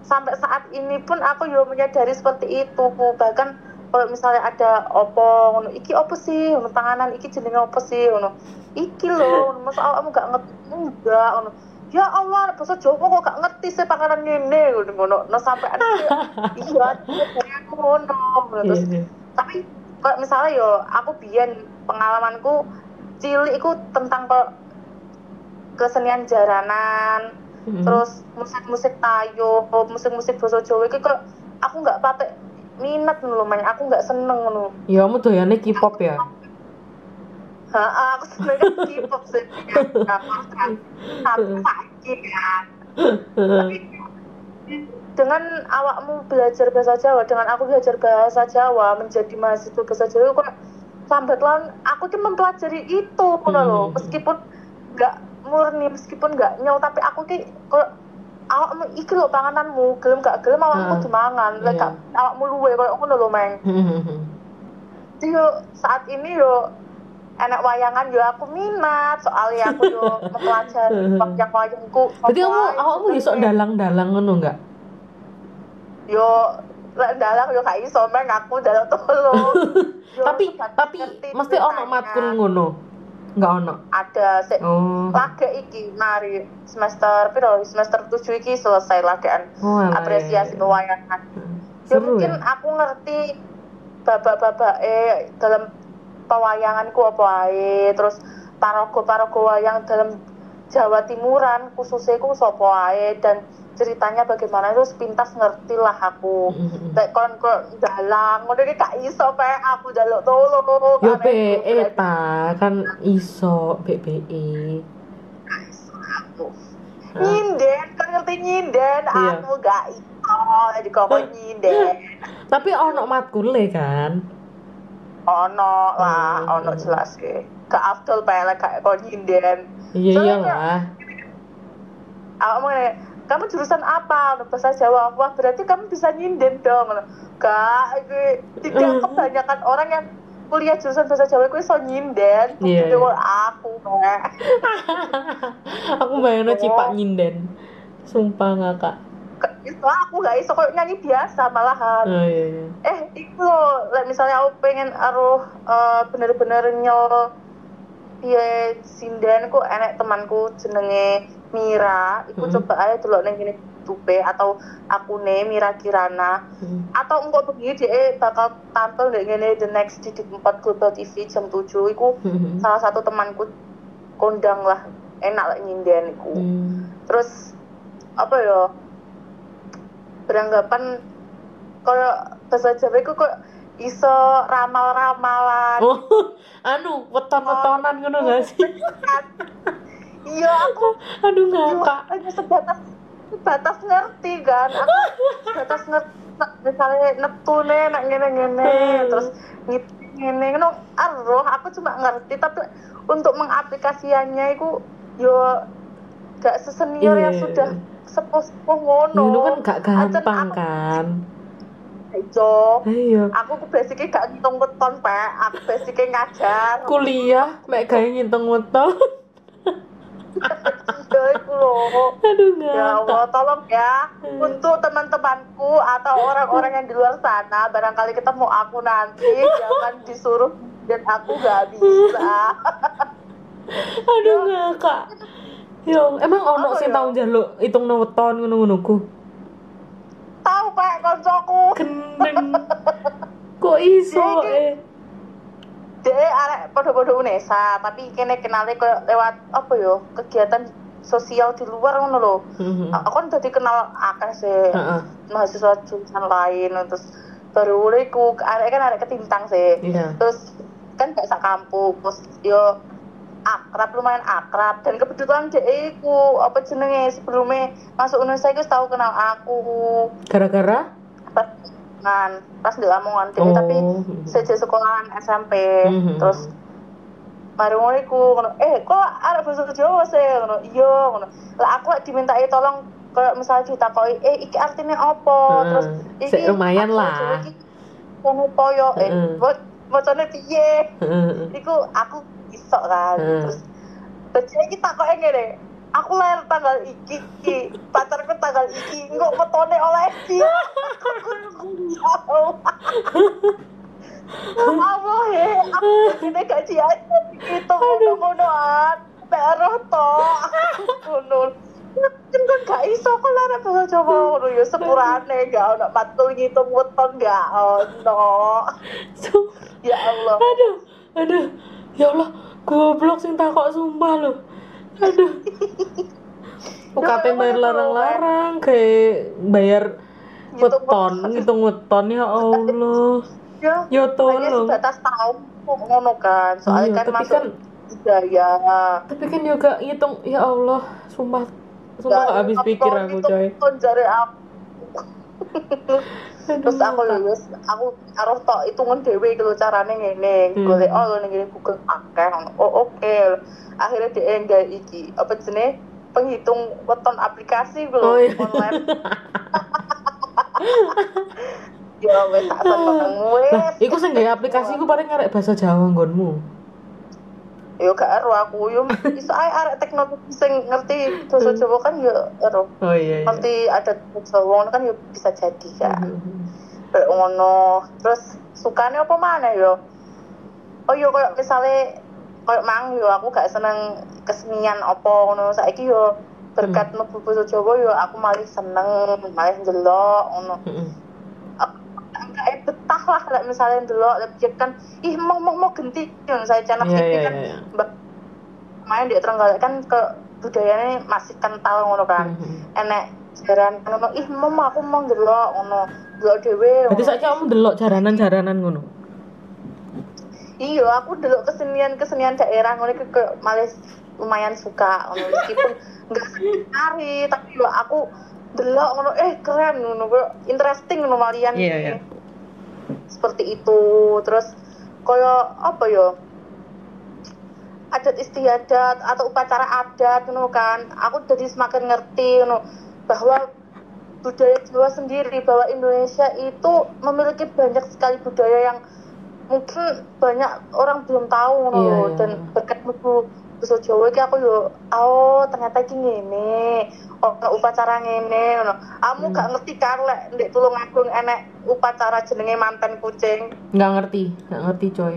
sampai saat ini pun aku yo menyadari seperti itu. Bahkan kalau misalnya ada opo ngono iki opo sih? Ngono panganan iki jenenge opo sih? Ngono. Iki lho ngono masa awakmu gak ngerti? Enggak ngono. Ya Allah bahasa Jawa kok gak ngerti sih panganan ngene ngono ngono. No sampai ada iya aku ngono ngono. terus Iya, iya. tapi kalau misalnya yo aku biyen pengalamanku cilik iku tentang kok kesenian jaranan Mm. terus musik-musik tayo musik-musik basa Jawa. Iki kok aku nggak patek minat ngono main aku nggak seneng ngono. Ya kamu doyannya K-pop ya? Ha aku seneng K-pop sih. Aku kan tapi sakit kan Tapi dengan awakmu belajar bahasa Jawa dengan aku belajar bahasa Jawa menjadi mahasiswa bahasa Jawa kok lambat laun aku tuh mempelajari itu ngono loh Hmm. meskipun nggak murni meskipun nggak nyau tapi aku ki kok awakmu iki lho pangananmu gelem gak gelem awakmu Hmm. dimangan lek Iya. gak awakmu luwe koyo ngono lho meng Jadi yo saat ini yo enak wayangan yo aku minat soalnya aku yo mempelajari wayang wayangku Berarti kamu awakmu iso dalang-dalang ngono enggak? yo dalang yo gak iso aku dalang tolo Yo, tapi tapi mesti ono matkul ngono. Enggak ono. ada sik Oh. laga iki mari semester piro semester 7 iki selesai lagaan Oh, apresiasi iya, iya. pewayangan ya mungkin ya? aku ngerti babak-babak eh dalam pewayanganku apa ae terus parago-parago wayang dalam Jawa Timuran khususnya ku sapa ae dan ceritanya bagaimana itu sepintas ngerti lah aku Mm-mm. Lek kon kok dalang ngono iki gak iso pe aku jaluk tolong Yo BE itu ta kan iso. BBE. nyinden kan ngerti nyinden Iya. aku gak iso jadi kok nyinden Tapi ono matkule kan. ono lah Hmm. ono jelas ke gak afdol pelek kayak kok nyinden Iya iyalah. aku mau kamu jurusan apa bahasa Jawa wah berarti kamu bisa nyinden dong gak tidak kebanyakan orang yang kuliah jurusan bahasa Jawa itu iso nyinden Jadi iya. aku. Aku bayangno Oh. cipak nyinden. Sumpah ngakak. Gak iso aku gak iso kok nyanyi biasa malahan Oh iya iya. eh itu loh misalnya aku pengen aruh eh, bener-bener nyol piye sinden ku enek temanku jenenge Mira iku Mm. coba aja dulu neng gini tupe atau aku nih Mira Kirana Hmm. atau engkau begini dia bakal tampil deh gini the next di 4 Global TV jam 7 iku Hmm. salah satu temanku kondang lah enak lah nyinden iku Hmm. terus apa ya beranggapan kalau bahasa Jawa itu kok iso ramal-ramalan. Oh anu weton-wetonan ngono gak sih? Iya aku aduh Iya, ngakak hanya sebatas sebatas ngerti kan. Aku sebatas ngerti misalnya neptune nak ngene ngene Hmm. terus ngene ngono aroh aku cuma ngerti tapi untuk mengaplikasiannya itu yo gak sesenior yang Iya. sudah sepuh-sepuh ngono. Itu kan gak gampang aku- kan Ijo, ayo aku ku basicnya gak ngitung weton pak. Aku basicnya ngajar. Kuliah mek gawe ngitung weton. Ya itu loh aduh Ya Allah, tolong ya. Untuk teman-temanku atau orang-orang yang di luar sana, barangkali ketemu aku nanti, jangan disuruh dan aku gak bisa. aduh ngakak. Yo emang ono sing ya? tau njaluk hitung weton ngono-ngono ku Tahu pak koncoku, gendeng kok iso eh dia arek podo-podo Unesa, tapi kene kenalnya ke lewat apa yo kegiatan sosial di luar ngono loh. Mhm. Aku kan tadi kenal akeh sih Heeh. mahasiswa jurusan lain, terus baru mulai ku arek kan arek ketintang sih. iya terus kan gak sak kampus yo akrab lumayan akrab. Dan kebetulan dia iku apa jenenge sebelumnya masuk Indonesia iku tahu kenal aku. Gara-gara? Pas kan pas di Lamongan. Oh. tapi sejak sekolahan SMP Mhm. terus mari ngono iku ngono eh kok arek bahasa Jawa sih? Ngono iya ngono. Lah aku lek dimintai tolong kayak misalnya ditakoki eh iki artinya apa? Heeh. terus Sik lumayan lah. Jawa iki ngono toyo eh Heeh. mo- macane piye? Iku aku iso kan Hmm. terus terus iki takoke ngene aku lahir tanggal iki, iki. pacarku tanggal iki. Engko metone oleh iki Allah he. Aku ini gak cia itu ngono-ngonoan. Peroh to. Ngono. Kan kan gak iso kok lara bahasa Jawa ngono. Ya sepurane gak ono matul ngitung weton gak ono. Ya Allah. Aduh aduh ya Allah goblok sing takok sumpah loh aduh. UKT bayar larang-larang kayak bayar weton ngitung weton ya Allah. Ya ya tolong sebatas tahu kok ngono kan. Soalnya Iya, kan tapi masuk kan budaya. tapi kan juga ngitung ya Allah. Sumpah sumpah gak habis pikir aku coy. aku terus aku lulus aku harus tok hitungan dewe gitu carane ngene. Hmm. golek oh ngene Google. Akeh oh oke. Akhirnya dia nggak iki apa jenenge? Penghitung weton aplikasi gitu Oh, iya. online. Ya wes tak seneng wes iku sing aplikasi ku paling ngarek bahasa Jawa nggonmu yo gak ero aku. Yo iso ae arek teknologi sing ngerti bahasa Jawa kan yo ero oh iya iya. Ngerti ada Jawa kan yo bisa jadi kan Mhm. kayak ngono terus sukanya apa mana yo? Oh yo kayak misalnya kayak mang yo aku gak seneng kesenian apa ngono. Saiki yo berkat mlebu basa Jawa yo aku malah seneng malah ndelok ngono. Mhm. enggak betah lah like misalnya ndelok lebih kan ih mau mau mau genti yang saya channel TV iya, kan mbak. Main di Trenggalek kan ke budayanya masih kental ngono kan. Mhm. enek jaran ngono ih mau aku mau ndelok ngono. Ndelok dhewe Berarti saiki kamu delok jaranan-jaranan ngono. iya aku dulu kesenian kesenian daerah ngono iki kayak malah lumayan suka ngono. Meskipun enggak nari tapi yo aku delok ngono eh keren ngono interesting ngono malian Iya, iya. Seperti itu. Terus koyo apa yo adat istiadat atau upacara adat ngono kan. Aku jadi semakin ngerti ngono bahwa budaya Jawa sendiri bahwa Indonesia itu memiliki banyak sekali budaya yang mungkin banyak orang belum tahu ngono. Iya, iya. dan berkat buku bahasa Jawa iki aku yo oh ternyata iki ngene oh upacara ngene ngono kamu Hmm. gak ngerti kan lek ndek Tulungagung enek upacara jenenge manten kucing Nggak ngerti, nggak ngerti coy.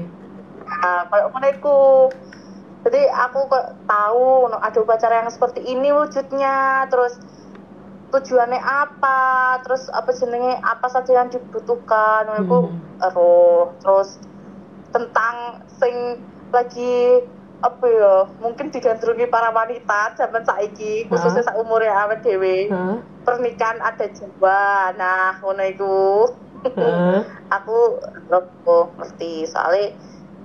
Nah, kayak ngono iku. Jadi aku kok tahu no, ada upacara yang seperti ini wujudnya, terus tujuannya apa, terus apa jenenge apa saja yang dibutuhkan, Hmm. ero. Terus tentang sing lagi apa ya mungkin digandrungi para wanita zaman saiki khususnya sak umure awet Hah? pernikahan ada Jawa nah ngono iku. Heeh. aku aku ngerti soalnya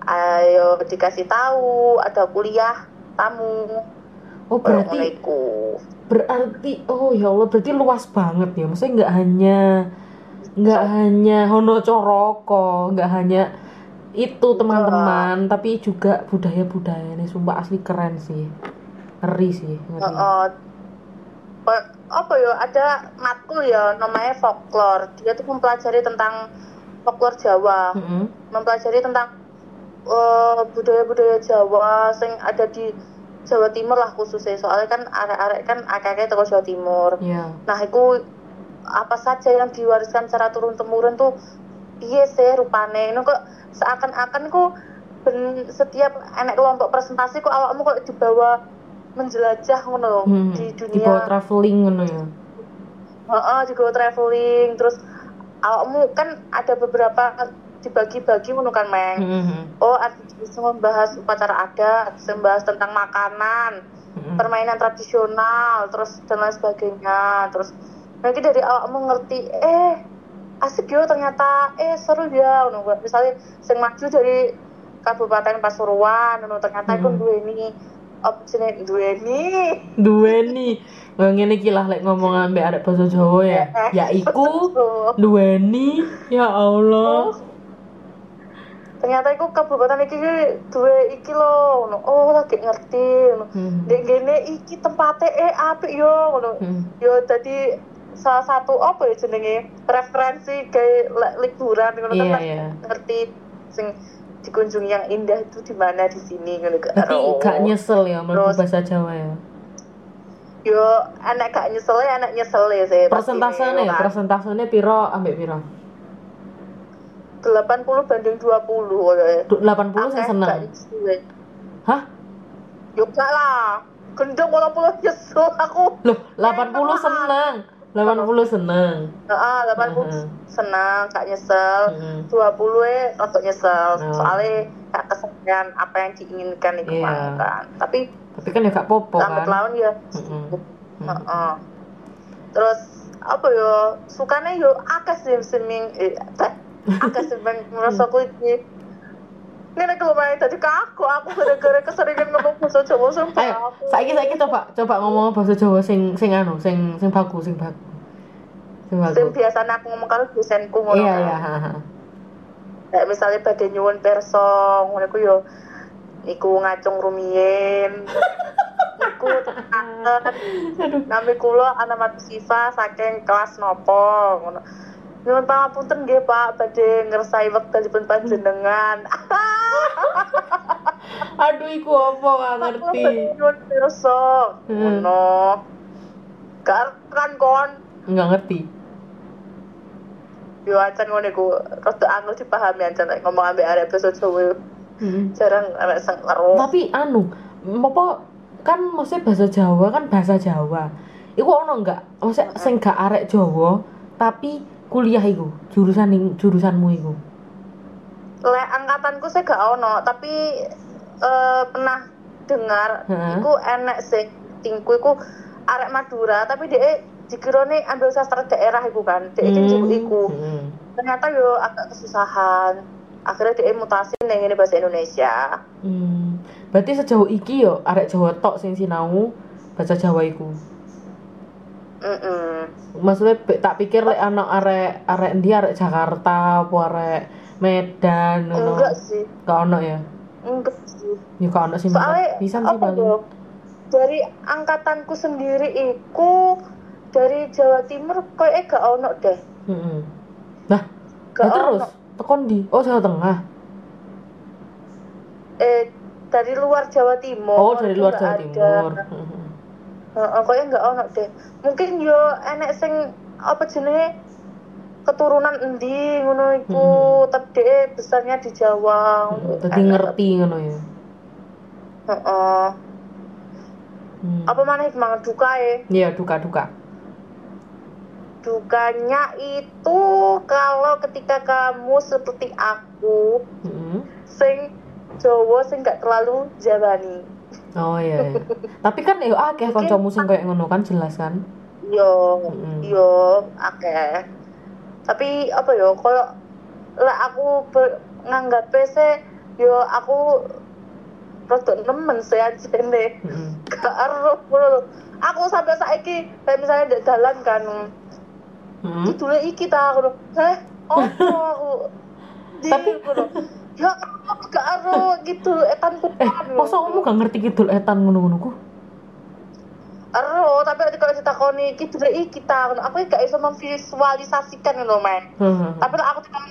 ayo dikasih tahu ada kuliah tamu. Oh berarti berarti oh ya Allah berarti luas banget ya. Maksudnya nggak hanya nggak hanya Hono Coroko nggak hanya itu teman-teman. Tapi juga budaya-budaya nih sumpah asli keren sih. Ngeri sih ngeri. Heeh. Pe- apa ya ada matkul ya namanya folklore. Dia tuh mempelajari tentang folklore Jawa. Mm-mm. mempelajari tentang eh, budaya-budaya Jawa yang ada di Jawa Timur lah khususnya. Soalnya kan arek-arek kan akeh-akeh teko Jawa Timur. Iya. nah itu apa saja yang diwariskan secara turun temurun tuh iya sih rupane. Itu kok seakan-akan kok ben, setiap enek kelompok presentasi kok awakmu kok dibawa menjelajah ngono loh Hmm, di dunia. traveling ngono ya? Heeh, juga traveling terus awakmu kan ada beberapa dibagi-bagi ngono kan meng? Mm-mm. oh ada bisa membahas upacara adat membahas tentang makanan Mm-mm. permainan tradisional terus dan lain sebagainya. Terus nanti dari awakmu ngerti eh asik yo ternyata. Eh seru ya ngono misalnya sing maju dari Kabupaten Pasuruan ngono ternyata iku Hmm. duweni apa jenenge? Duweni. Duweni. Nggak ngene iki lah lek ngomong ambek arek basa Jawa ya. Ya iku Oh. duweni ya Allah. Ternyata iku kabupaten iki ki duwe iki lho ngono. Oh lagi ngerti ngono. Hmm. Dek gene iki tempatnya eh apik yo ngono. Hmm. yo tadi salah satu apa ya jenenge referensi kayak liburan ngono kan Iya, lah iya. ngerti sing dikunjungi yang indah itu di mana di sini ngono gak Tapi ero. gak nyesel ya mlebu bahasa Jawa ya. yo anak gak nyesel ya anak nyesel ya pasti Persentasenya, kan. persentasenya piro ambek piro? 80 banding 20 kayaknya. Du- 80 sing Akeh seneng. ya. Hah? Yo gak lah. Gendong 80 nyesel aku. Loh, 80 seneng. 80 seneng. Heeh, 80 Heeh. senang, gak nyesel. Heeh. 20 e rotok nyesel. Oh. Soalnya gak kesampaian apa yang diinginkan itu Iya. kan. Tapi Tapi kan ya gak popo lambat kan. laun ya. Heeh. Terus apa yo sukane yo akeh sih seming eh teh akeh sih merasaku iki Ngene kalau main tadi kaku aku gara-gara keseringan ngomong bahasa Jawa sumpah Ayo, aku. saiki saiki coba coba ngomong bahasa Jawa sing sing anu, sing sing baku, sing baku. Sing biasanya aku ngomong karo dosenku ngono. Iya, kan. iya. Kayak misalnya badhe nyuwun perso, ngono iku yo iku ngacung rumiyin. iku tekan nami kula ana mati sifa saking kelas nopo ngono. Nyuwun pangapunten nggih Pak badhe ngersai wektalipun panjenengan. Aduh, iku apa gak ngerti. Nyuwun perso. Hmm. Ngono. Kan kan kon Enggak ngerti. Yo acan ngono iku rada angel dipahami acan ngomong ambek arek basa Jawa. Heeh. Jarang arek sing ngeru. tapi anu apa kan maksudnya bahasa Jawa kan bahasa Jawa iku ono enggak maksudnya sing gak arek Jawa tapi kuliah iku jurusan jurusanmu iku Lek angkatanku sih gak ono, tapi eh, pernah dengar Heeh. iku enek sing tingku iku arek Madura, tapi dia dikirone ambil sastra daerah iku kan. Dia njupuk iku. Heeh. Ternyata yo agak kesusahan. Akhirnya dia mutasi ning ini bahasa Indonesia. Hmm. berarti sejauh iki yo arek Jawa tok sing sinau bahasa Jawa iku Mm maksudnya be- tak pikir lek anak arek arek ndi arek Jakarta apa arek Medan ngono Enggak sih, gak ono ya enggak sih. ya gak ono sih Soalnya bisa sih paling? Dari angkatanku sendiri iku dari Jawa Timur kayaknya gak ono deh. Heeh. nah Gak ya terus tekon di oh Jawa Tengah eh dari luar Jawa Timur. Oh, dari luar Jawa. Timur. Heeh, kayaknya nggak ono deh. Mungkin yo enek sing apa jenenge keturunan endi ngono iku, Hmm. tapi besarnya di Jawa. Enek. ngerti ngono ya. Heeh. Hmm. Apa mana hikmah duka ya? Iya, duka-duka. Dukanya itu kalau ketika kamu seperti aku, Heeh. sing Jawa sing gak terlalu Jawani. Oh iya. iya. Tapi kan ya akeh kancamu sing kayak ngono kan jelas kan. Yo, Mm-mm. yo, akeh. tapi apa ya koyo lah aku nganggap PC yo aku rada nemen sih anjene Mm-mm. gak ngono lho. aku sampai saiki kayak misalnya di dalan kan Mm-mm. judulnya iki ta aku heh opo aku Di, Tapi- ya aku gak ero gitu etan eh masa kamu gak ngerti kidul etan ngono-ngono ku ero tapi nanti kalau ditakoni iki judulnya iki ta ngono. aku gak bisa memvisualisasikan ngono men Heeh. tapi lah aku tidak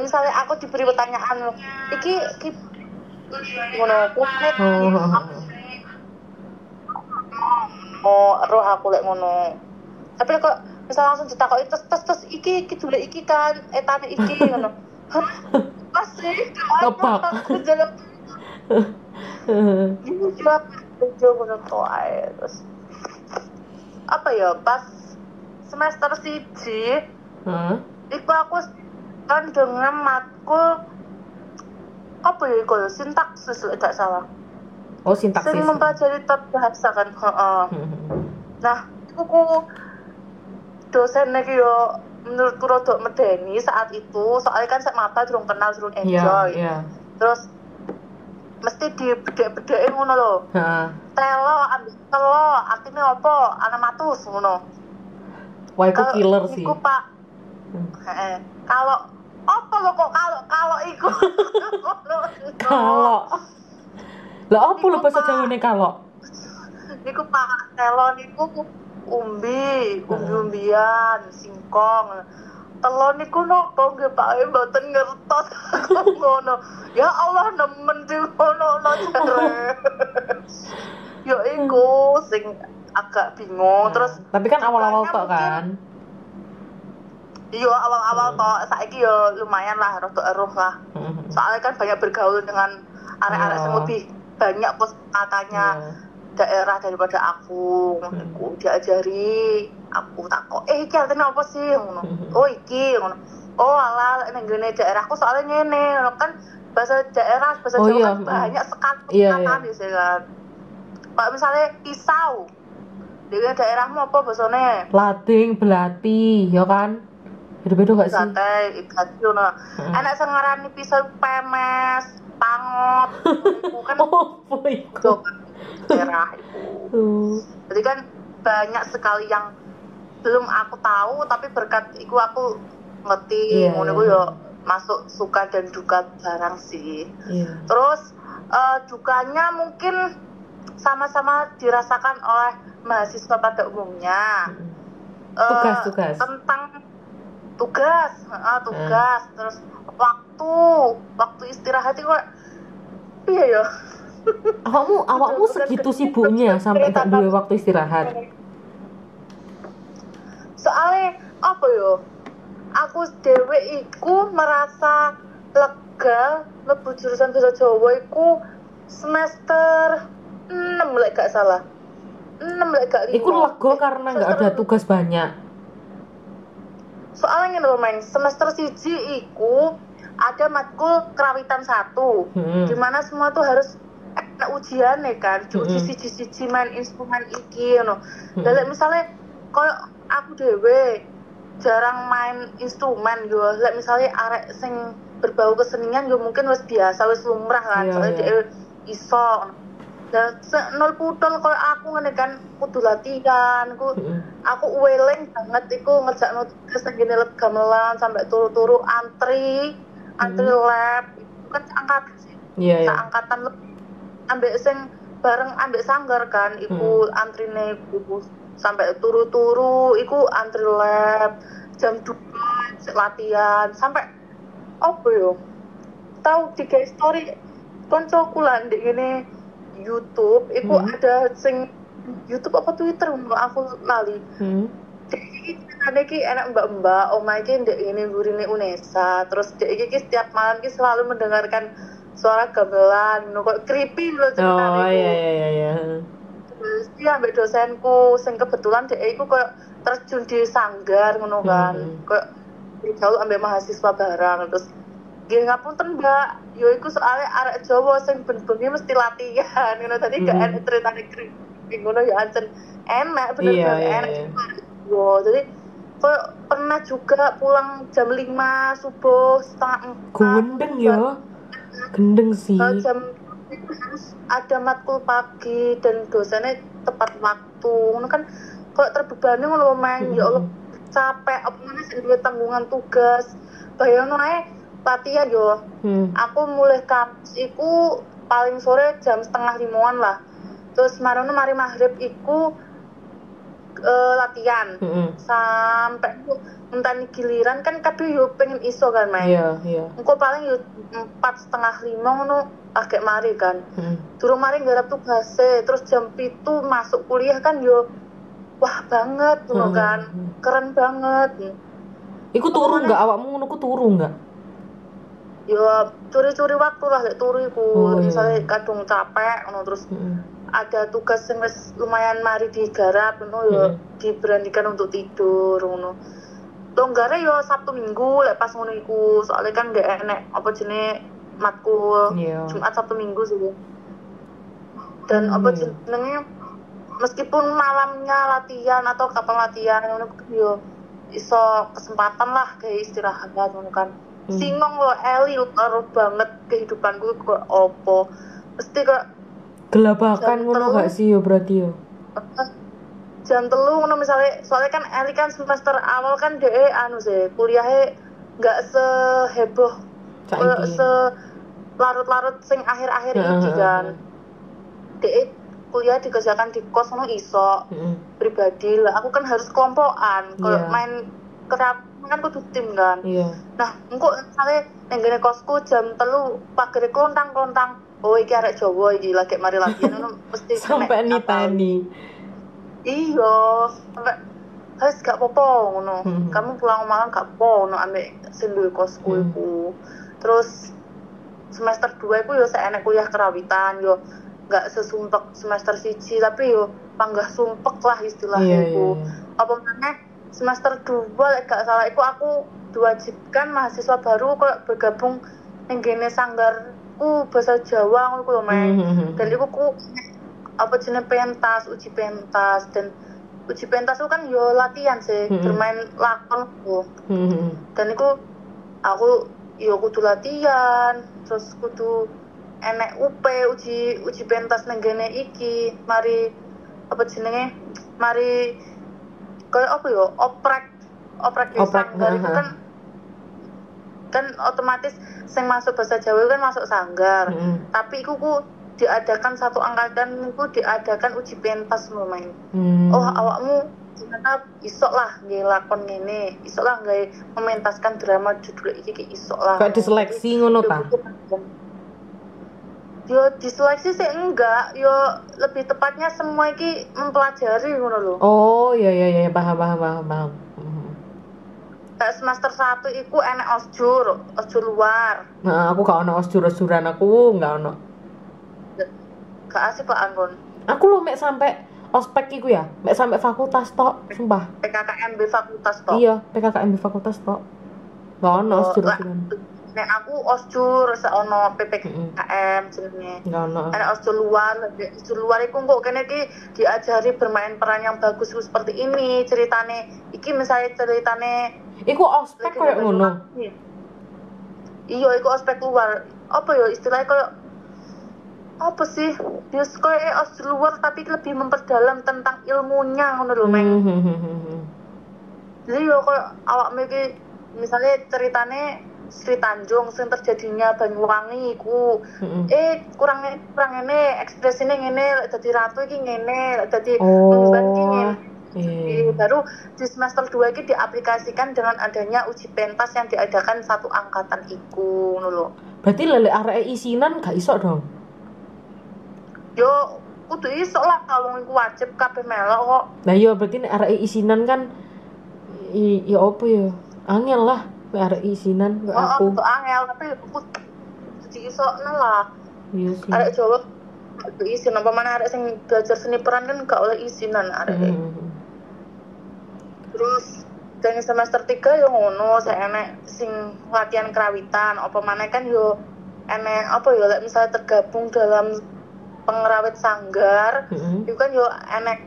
misalnya aku diberi pertanyaan iki iki ngono kulit Oh, oh, oh. oh roh aku lek ngono tapi kok misal langsung ditakoki tes tes tes iki iki dulu iki kan etane iki ngono Hah? masih Ngebak. aku jalan ini juga kerja ngono terus apa ya pas semester siji Heeh. Iku aku kan dengan matkul apa ya iku ya sintaksis gak salah. Oh sintaksis. Sering mempelajari tata bahasa kan. Heeh. Heeh. Nah, iku ku dosen iki yo menurutku rada medeni saat itu soalnya kan saya mata durung kenal durung Iya, enjoy iya. terus mesti di bedek-bedeke ngono lho Heeh. telo ambil telo artinya apa anamatus ngono Wah, itu killer sih. iku pak Hmm. Heeh. kalau apa lo kok kalau kalau iku Kalau. Apa lo bahasa Pak. Jawane kalau? niku pak telo niku umbi umbi-umbian singkong. Telon niku nopo nggih Pak e mboten ngertos. Ngono? Ya Allah nemen di ngono no jare ya iku sing agak bingung terus Tapi kan awal-awal tok kan. iya awal-awal toh saiki ya lumayan lah rada eruh lah. Heeh. soalnya kan banyak bergaul dengan arek-arek yang lebih banyak pos katanya Iya. Daerah daripada aku Hmm. aku diajari aku tak kok eh iki artinya apa sih ngono Hmm. oh iki ngono oh alah ning daerahku soalnya ngene ngono kan bahasa daerah bahasa Oh, Jawa iya, kan hmm. banyak sekali Iya, kata iya. sih kan kalau misalnya pisau di daerahmu apa bahasanya Lading, belati, ya kan? Beda-beda gak sih? sate ikan ngono Hmm. enak sing ngarani pisau pemes pangot kan Oh, daerah itu. Tuh. jadi kan banyak sekali yang belum aku tahu tapi berkat itu aku ngerti Iya, ngono yo masuk suka dan duka barang sih. Iya. terus eh, dukanya mungkin sama-sama dirasakan oleh mahasiswa pada umumnya. Eh, Tugas, tugas. tentang tugas heeh, tugas. Terus waktu waktu istirahat itu kok iya ya Awakmu, awakmu segitu sibuknya sampai cerita duwe waktu istirahat. soalnya apa yo aku dewe iku merasa lega lebu jurusan bahasa Jawa iku semester 6 lek gak salah 6 lek gak Iku lima. lega karena nggak ada tugas banyak. soalnya ngene Meng semester siji iku ada matkul kerawitan satu Hmm. di mana semua tuh harus ada ujian ya kan diuji Mm-mm. siji-siji main instrumen iki ngono. Dan lek misalnya koyo aku dewe jarang main instrumen yo lek misalnya arek sing berbau kesenian yo mungkin wis biasa wis lumrah kan Iya, soalnya dia iso dan se- nol putol koyo aku ngene kan kudu latihan ku Mm-mm. aku weling banget iku ngerjakno tugas nang gene gamelan sampai turu-turu antri antri Hmm. lab itu kan angkatan sih Iya, iya. angkatan lebih ambek sing bareng ambek sanggar kan iku antrine iku sampai turu-turu iku antri lab jam 2 sik latihan sampai apa yo tahu tiga story koncoku lah ndek ngene YouTube iku Hmm. ada sing YouTube apa Twitter ngono, aku lali Hmm. ada ki enak mbak-mbak oma iki ndek ini gurine Unesa terus dek iki ki setiap malam ki selalu mendengarkan suara gamelan kok creepy lho Oh, ceritane iya, iya, iya, iya. terus dia ambek dosenku sing kebetulan dek iku koyo terjun di sanggar ngono kan Hmm. koyo jauh ambek mahasiswa barang terus Gih ngapunten mbak, yo iku soalnya arek Jawa sing ben-bengi mesti latihan ngono tadi gak Hmm. enak ceritane creepy ngono ya ancen enak bener Iya, bener iya, enak iya. Wow, jadi kok pernah juga pulang jam 5 subuh setengah empat gendeng ya gendeng sih. Eh, jam itu harus ada matkul pagi dan dosennya tepat waktu. Ngono kan kalau terbebani ngono main ya Allah capek apa mana sih duwe tanggungan tugas. Bayangno ae latihan yo. Hmm. aku mulai kampus iku paling sore jam setengah limuan lah. Terus marono mari maghrib iku eh, latihan. Mm-mm. sampai ngenteni giliran kan kabeh yo pengen iso kan main iya iya engko paling yo empat setengah lima ngono agak mari kan Mm. durung mari nggarap tugas terus jam pitu masuk kuliah kan yo wah banget ngono Hmm. kan keren banget Iku turu nggak awakmu ngono ku turu nggak? yo curi-curi waktu lah lek turu iku Oh, iya. misalnya kadung capek ngono terus Mm. ada tugas yang lumayan mari digarap ngono yo Hmm. diberanikan untuk tidur ngono Longgare yo Sabtu Minggu lek pas ngono iku soalnya kan gak enek apa jenenge matkul Iya. Jumat Sabtu Minggu sih dan Hmm, apa iya. jenenge meskipun malamnya latihan atau kapan latihan ngono yo iso kesempatan lah kayak istirahat ngono kan Hmm. singong lo Eli ngaruh banget kehidupanku kok opo mesti kok Gelabakan ngono gak sih yo berarti yo? Jam telu ngono misalnya soalnya kan Eli kan semester awal kan DE anu sih kuliahnya nggak seheboh eh, se larut-larut sing akhir-akhir Heeh, ini kan. DE kuliah dikerjakan di kos ngono iso Mm. pribadi lah aku kan harus kelompokan kalau Iya. main kerap kan kudu tim kan Iya. nah engko misalnya yang gini kosku jam telu pagere klontang klontang oh iki arek Jawa iki lagi mari latihan mesti Sampai kena apal. Iya sampai harus gak popo ngono Hmm. kamu pulang malam gak popo ngono ambek duwe kosku Hmm. iku terus semester 2 iku yo seenek kuliah kerawitan yo gak sesumpek semester siji tapi yo panggah sumpek lah istilahnya Iya, iku iya, apa mana semester 2 lek gak salah iku aku diwajibkan mahasiswa baru kok bergabung yang gene sanggarku bahasa Jawa ngono ku lho Meng Mhm. dan itu ku apa jenis pentas uji pentas dan uji pentas itu kan yo latihan sih Mm-mm. bermain lakon ku Mhm. dan itu aku yo kudu latihan terus kudu enek UP uji uji pentas nang gene iki mari apa jenenge mari kayak apa yo oprek oprek Oprek, sanggar itu kan kan otomatis sing masuk bahasa Jawa kan masuk sanggar Mhm. tapi iku ku diadakan satu angkatan iku diadakan uji pentas main Hmm. oh awakmu ternyata isok lah nggak lakon ngene isok lah nggak mementaskan drama judul iki ki isok lah Kayak diseleksi ngono ta? yo diseleksi sih enggak yo lebih tepatnya semua iki mempelajari ngono lho Oh, iya iya iya paham paham paham paham. Kayak semester 1 iku enek osjur osjur luar Nah, aku gak ono osjur-osjuran aku gak ono. Gak asik lah anggon Aku lo mek sampai ospek iku ya, mek sampai fakultas tok, sumpah. PKKMB fakultas toh Iya, PKKMB fakultas tok. Gak ono Oh, osjur-osjuran. nek aku osjur seono PPKM jenenge Gak ono. anak osjur luar osjur luar iku kok kene iki diajari bermain peran yang bagus seperti ini ceritane iki misalnya ceritane Iku ospek koyo ngono. iya iku ospek luar apa ya istilahnya kayak apa sih dia kayak osjur luar tapi lebih memperdalam tentang ilmunya ngono lho Meng Mhm. jadi yo kayak awak iki misalnya ceritane Sri Tanjung sing terjadinya Banyuwangi iku Mhm. eh kurang kurang ini ekspresinya ngene lek dadi ratu iki ngene lek dadi Oh. iki ngene Iya. baru di semester 2 ini diaplikasikan dengan adanya uji pentas yang diadakan satu angkatan iku lho Berarti lele arek isinan gak iso dong. Yo kudu iso lah kalau iku wajib kabeh melok kok Nah iya berarti nek arek isinan kan i, ya apa ya? Angel lah nek arek isinan oh, aku. oh, angel tapi kudu iso lah Iya sih. arek Jawa kudu izin apa mana arek sing belajar seni peran kan gak oleh izinan arek Mhm. terus dari semester 3 yo ngono saya enek sing latihan kerawitan apa mana kan yo enek apa yo lek misalnya tergabung dalam pengerawit sanggar Mhm. itu kan yo enek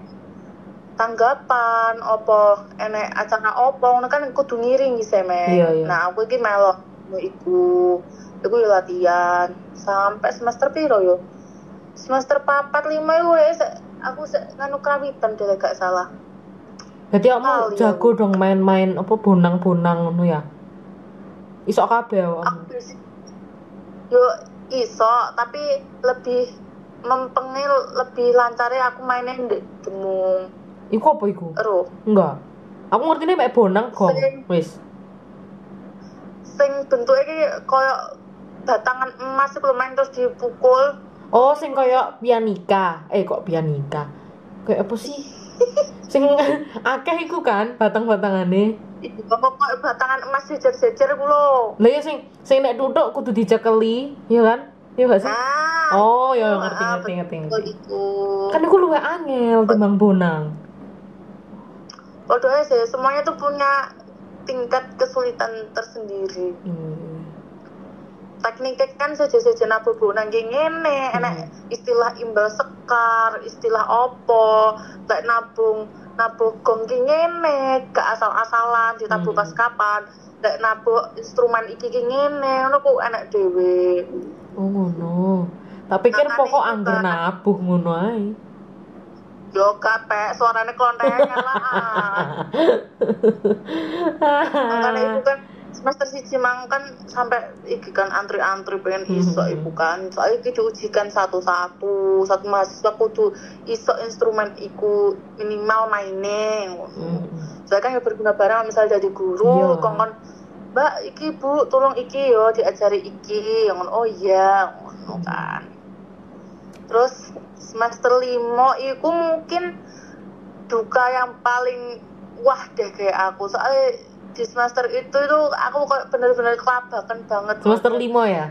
tanggapan opo enek acara opo ngono kan kudu ngiring sih men Iya, iya. nah aku iki melok mau iku. Iku yo latihan sampai semester piro yo? Semester papat lima yo wes aku se nganu krawitan deh gak salah. Berarti kamu jago dong main-main apa bonang-bonang ngono ya? Iso kabeh aku yo iso tapi lebih mempengil lebih lancarnya aku mainin di demung Iku apa iku? ero Enggak. Aku ngerti nih bonang. Sing- Wis. sing bentuknya kayak koyo batangan emas itu main terus dipukul Oh, sing kaya pianika. Eh, kok pianika? Kayak apa sih? sing akeh iku kan batang-batangane. Iku kok batangan emas jejer-jejer ku lho. Lah ya sing sing nek duduk kudu dicekeli, ya kan? Ya gak sih? Nah, Oh, ya ngerti ah, ngerti ngerti. ngerti. Kan iku luwih angel timbang bonang. Padahal sih semuanya tuh punya tingkat kesulitan tersendiri. Hmm. Tekniknya kan saja-saja nabu bonang kayak ngene, enak istilah imbal sekar, istilah opo, lek nabung nabuh gong kayak ngene, gak asal-asalan ditabuh Hmm. pas kapan, lek nabuh instrumen iki kayak ngene, ngono ku enak dhewe. Oh ngono. Tak pikir pokok Kak. nabuh ngono ae. Yo kapek suaranya klontengan lah. Makanya itu kan semester siji mang kan sampai iki kan antri-antri pengen iso Mhm. iku kan. Soalnya iki diujikan satu-satu, satu mahasiswa kudu iso instrumen iku minimal maine. Hmm. Saya kan ya berguna bareng misalnya jadi guru, Iya. kongkon Mbak, iki Bu, tolong iki yo diajari iki. Yang oh iya, ngono kan. Terus semester lima iku mungkin duka yang paling wah deh kayak aku. Soalnya di semester itu itu aku kok bener-bener kelabakan banget. Semester 5 ya?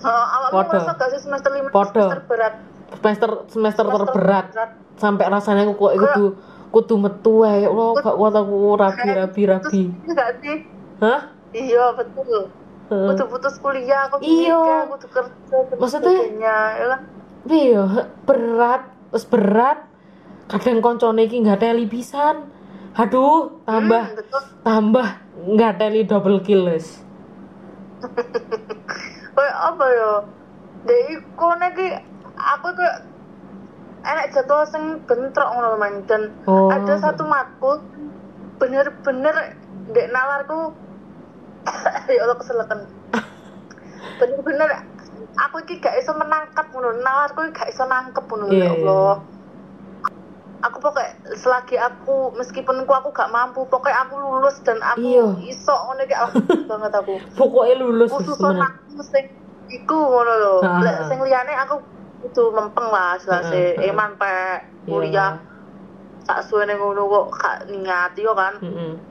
Awakmu Podo. merasa gak sih semester lima itu Podo. semester berat? Semester semester terberat. berat. Sampai rasanya aku kok kudu kudu metu. Ya Allah, gak kuat aku rabi rabi rabi. Enggak sih? Hah? Iya, betul. Kudu putus kuliah, aku Iya. kudu kerja, Maksudnya- ya kan? Iya, berat, terus berat. Kadang koncone iki nggak teli pisan. Aduh, tambah Hmm, betul. tambah nggak teli double kill wis. Kayak apa ya? Dek iku neki aku kayak enak jadwal sing bentrok ngono man dan Oh. ada satu matkul bener-bener dek nalarku ya Allah keselekan bener-bener aku iki gak iso menangkap ngono nalarku iki gak iso nangkep ngono Iya, ya iya. Allah. Aku pokoknya selagi aku meskipun aku, aku gak mampu pokoknya aku lulus dan aku Iya. iso ngono iki banget aku. Pokoknya lulus khusus aku sing iku ngono lho. Lek sing liyane aku itu mempeng lah ha. eman pe kuliah. Sak suwene ngono kok gak niat yo kan. Heeh.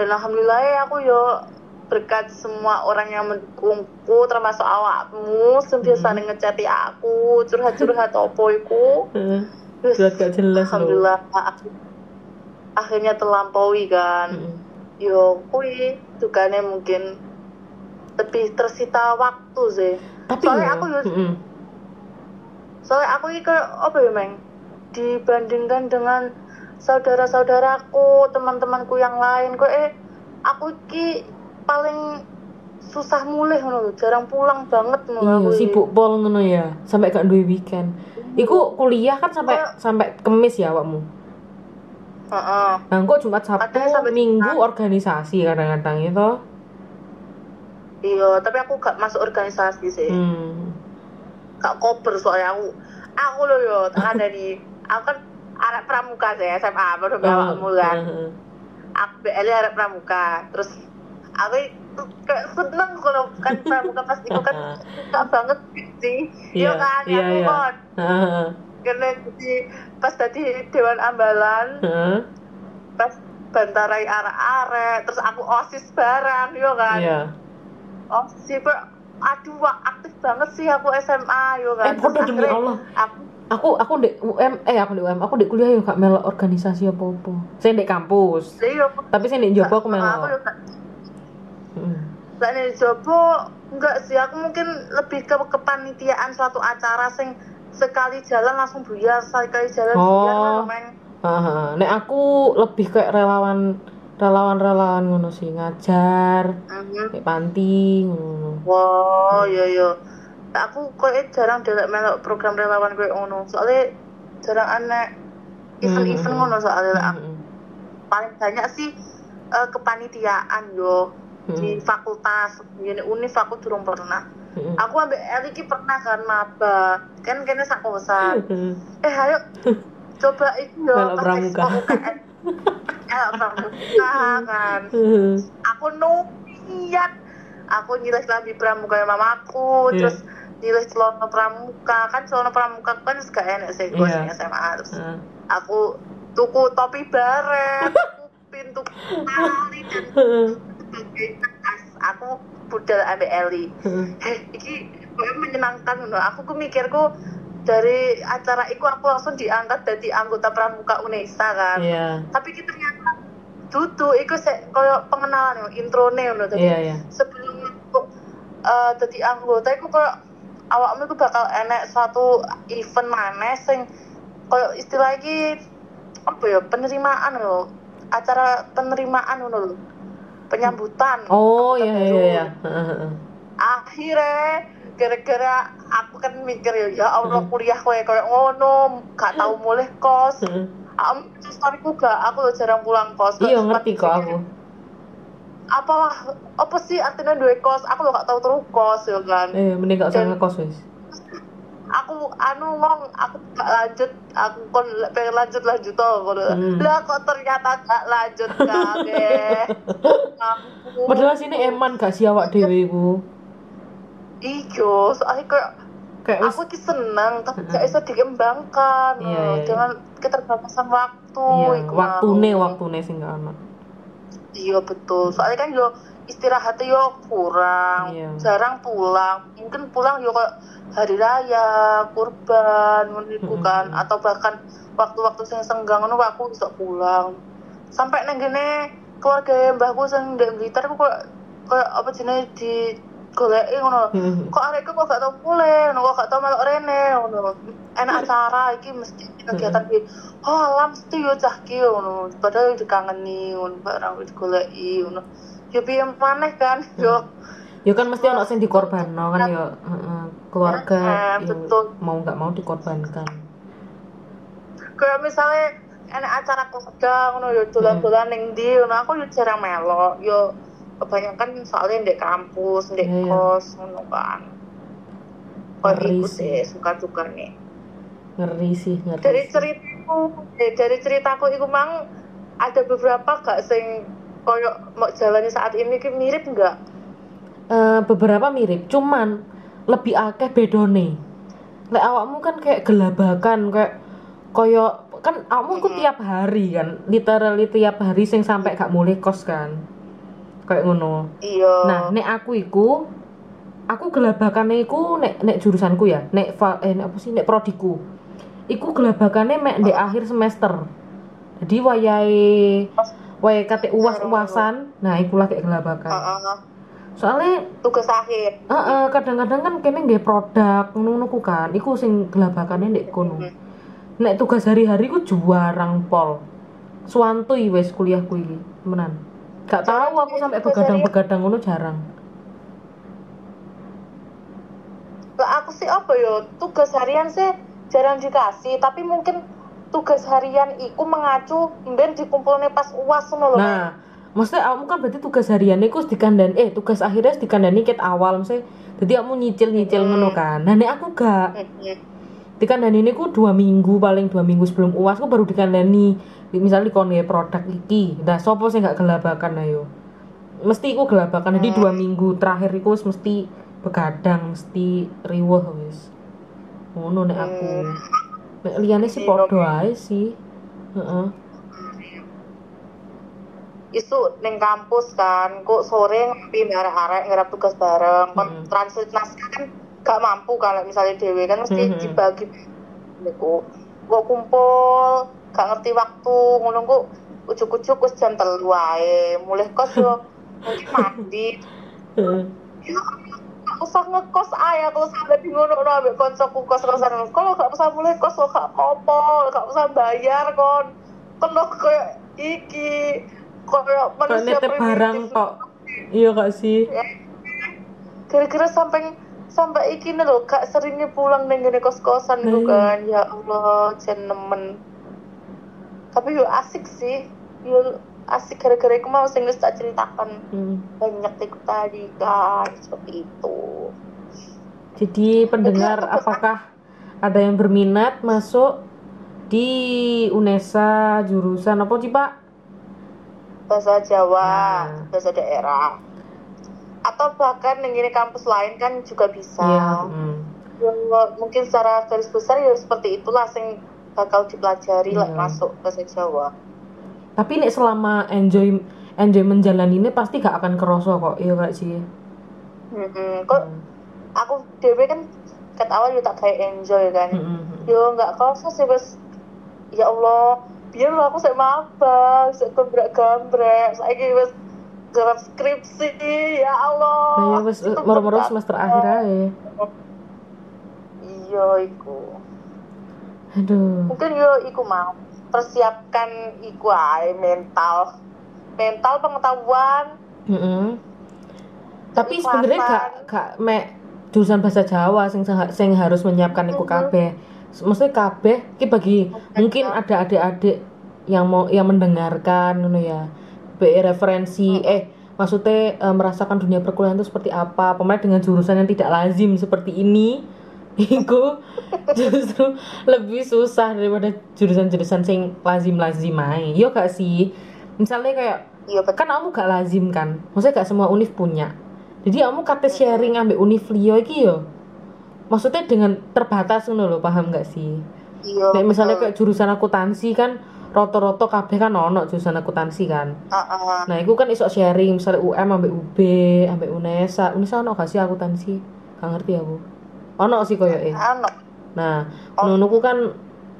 Dan alhamdulillah ya aku yo berkat semua orang yang mendukungku termasuk awakmu sing biasa Hmm. ngecati aku curhat-curhat opo iku Heeh. Terus, gak jelas loh. alhamdulillah aku- akhirnya terlampaui kan Heeh. yo kui dukane mungkin lebih tersita waktu sih Tapi Soalnya ya, aku yo- heeh. soalnya aku kayak apa ya meng dibandingkan dengan saudara-saudaraku teman-temanku yang lain kok eh aku ki paling susah mulai ngono lho, jarang pulang banget ngono Iya, sibuk pol ngono ya, sampai gak duwe weekend. Iku kuliah kan sampai Kok- sampai kemis ya awakmu. Heeh. Nah, kok Jumat Sabtu sampai Minggu Jumat. organisasi kadang-kadang itu. iya tapi aku gak masuk organisasi sih Hmm. gak kober soalnya aku aku loh yo tangan dari aku kan anak pramuka sih SMA baru awakmu kan Heeh. aku BL arek pramuka terus aku kayak seneng kalau kan pramuka pas itu kan suka banget sih iya kan iya, aku iya. kan Heeh. karena jadi pas tadi dewan ambalan Heeh. pas bantarai arek-arek terus aku osis bareng yo kan Iya. osis sih aduh aktif banget sih aku SMA yo kan Eh, demi akhirnya Allah. aku Aku aku di UM eh aku di UM, aku di kuliah yo gak melok organisasi apa-apa. Saya di kampus. Iya, Tapi saya di Jopo aku aku melok. gak Heeh. Selain dari Jopo, enggak sih, aku mungkin lebih ke kepanitiaan suatu acara sing sekali jalan langsung buyar sekali jalan Oh. buyar main Heeh. Nek aku lebih kayak relawan relawan-relawan ngono sih, ngajar, Mhm. kayak panti ngono. Wah, iya iya. Aku koyo jarang delok melok program relawan koyo ngono. Soalnya jarang aneh event-event Mhm. ngono soalnya lah. Heeh. paling banyak sih eh, kepanitiaan yo di Hmm. fakultas di univ aku durung pernah. Aku ambek Eli ki pernah kan maba. Kan kene sak kosan. Eh ayo coba itu yo pas UKM. Eh pramuka kan. Aku niat aku nyilih lambi pramuka mamaku Iya. terus nyilih celana pramuka kan celana pramuka kan gak enak sih gue Iya. SMA terus Heeh. aku tuku topi baret tuku pintu tali dan tas aku budal ambil Eli heh iki kok menyenangkan loh aku ku mikirku dari acara itu aku langsung diangkat jadi anggota pramuka Unesa kan Iya. tapi kita ternyata dudu iku sek koyo pengenalan introne ngono tadi Iya, iya. sebelum untuk eh dadi anggota iku koyo awakmu iku bakal enek suatu event maneh sing koyo istilah iki apa ya penerimaan lho acara penerimaan lho penyambutan Oh, iya iya iya. Akhirnya gara-gara aku kan mikir ya ya Allah kuliah kowe koyo ngono gak tau mulai kos. Am, storyku gak, aku jarang pulang kos. Iya, ngerti kok aku. Apalah, apa sih artinya dua kos? Aku lo gak tahu terus kos ya kan. Eh, mending gak usah ngekos wis. Aku anu ngomong, aku gak lanjut, aku kon pengen lanjut lanjut toh. Hmm. Lah kok ternyata gak lanjut kabeh. Padahal sini eman gak sih awak dhewe iku. Iyo, soalnya kayak Kayak aku ki seneng tapi gak bisa dikembangkan. Iya, iya, iya. Dengan keterbatasan waktu. iya, waktune waktune sing gak ono. Iya betul. Soalnya kan yo istirahatnya yo kurang, Iya. jarang pulang. Mungkin pulang yo kayak hari raya, kurban, ngono iku Mm-mm. kan, atau bahkan waktu-waktu sing senggang ngono aku bisa pulang. Sampai neng gene keluarga mbahku sing ndek Blitar aku kayak kayak apa jenenge di goleki ngono. Heeh. Kok arekku kok gak tau mulai, ngono kok gak tau melok rene ngono. Enak acara iki mesti kegiatan iki. Oh, alam mesti yo cah ki ngono. Padahal dikangeni ngono barang digoleki ngono. Yo piye maneh kan yo Ya kan mesti ono sing dikorbanno kan heeh, keluarga Eh, mau nggak mau dikorbankan. kayak misalnya enak acara keluarga ngono yo dolan-dolan ning ndi ngono aku yo jarang melok yo kebanyakan soalnya ndek kampus, ndek Iya, iya. kos ngono kan. Ngeri sih. sih suka-suka nih. Ngeri sih, ngeri. dari ceritaku eh, dari ceritaku itu mang ada beberapa gak sing koyo mau jalani saat ini ki mirip nggak Eh, beberapa mirip, cuman lebih akeh bedone. Lek awakmu kan kayak gelabakan kayak koyo kan awakmu iku tiap hari kan, literally tiap hari sing sampai gak mulai kos kan. Kayak ngono. iya Nah, nek aku iku aku gelabakane iku nek nek jurusanku ya, nek fa, eh nek apa sih nek prodiku. Iku gelabakane mek ndek akhir semester. Jadi wayahe wayahe kate uas-uasan, nah iku lagi gelabakan. Soalnya tugas akhir Heeh, kadang-kadang kan kene nggih produk ngono ku kan. Iku sing gelabakane ndek kono. Nek tugas hari-hari ku juarang pol. Suantui wis kuliahku iki, temenan. Gak tahu aku sampai begadang-begadang ngono jarang. lah aku sih apa yo tugas harian sih jarang dikasih tapi mungkin tugas harian iku mengacu ben dikumpulne pas uas ngono lho Nah, maksudnya kamu kan berarti tugas harian iku dikandani eh tugas akhirnya dikandani ket awal maksudnya jadi kamu nyicil-nyicil ngono kan. Nah, nek aku gak Heeh. dikandani ini ku dua minggu paling dua minggu sebelum uas aku baru dikandani misalnya dikon ya produk iki. Nah sopo sih nggak gelabakan ayo. Mesti aku gelabakan. Jadi dua minggu terakhir wis mesti begadang mesti riweh wis. Ngono nek aku. Nek liyane sih podo ae sih. Heeh. Isu neng kampus kan kok sore ngopi arek-arek ngarap tugas bareng. Kon Mm. translate naskah kan gak mampu kalau misalnya dewe kan mesti Mhm. dibagi niku kok kumpul gak ngerti waktu ngono kok ujuk-ujuk wis jam telu wae. Mulai kos yo mungkin mandi. Ya gak usah ngekos aja aku sampai bingung no ambek koncoku kos kosan kalau gak usah mulai kos lo gak apa gak usah bayar kon. Lo kayak iki kayak manusia barang kok. Iya gak sih? kira-kira sampai sampai iki nih loh gak seringnya pulang dengan kos kosan gitu kan. Ya Allah jen nemen tapi yo asik sih yo asik gara-gara aku mau sing tak ceritakan Hmm. banyak tiku tadi kan seperti itu Jadi pendengar Jadi aku- apakah ada yang berminat masuk di UNESA jurusan apa sih Pak? bahasa Jawa Nah. bahasa daerah atau bahkan yang ini kampus lain kan juga bisa Iya. hmm. Ya, mungkin secara garis besar ya seperti itulah sing bakal dipelajari lah Iya. masuk bahasa Jawa Tapi nek selama enjoy enjoy menjalani ini pasti gak akan kerosok kok, iya gak sih? Mm-mm. kok Hmm. aku dewe kan kat awal yo tak kayak enjoy kan Hmm, hmm, yo nggak kerasa sih bes ya Allah biar lo aku saya maba saya gambrek gambrek saya wes garap skripsi ya Allah Nah, ya Itu moro-moro semester akhir aja. iya iku Aduh. mungkin yo iku mau persiapkan iku ae mental mental pengetahuan Mm-mm. Tapi Keikhlasan. sebenarnya gak gak mek jurusan bahasa Jawa sing sing- harus menyiapkan iku kabeh. Maksudnya kabeh iki bagi mungkin ada adik-adik yang mau yang mendengarkan ngono ya. Be referensi eh maksudnya eh, merasakan dunia perkuliahan itu seperti apa pemain dengan jurusan yang tidak lazim seperti ini itu justru lebih susah daripada jurusan-jurusan sing lazim-lazim aja yo gak sih? Misalnya kayak iya betul. kan kamu gak lazim kan? Maksudnya gak semua univ punya. Jadi kamu kate sharing ambil univ liyo iki yo maksudnya dengan terbatas ngono lho paham gak sih? Iya Nek misalnya kayak jurusan akuntansi kan roto-roto kabeh kan ono jurusan akuntansi kan? Ah, ah. nah itu kan iso sharing misalnya UM ambek UB ambek UNESA UNESA ono gak sih akuntansi? Gak ngerti aku ono sih koyo eh anu nah ngono ku kan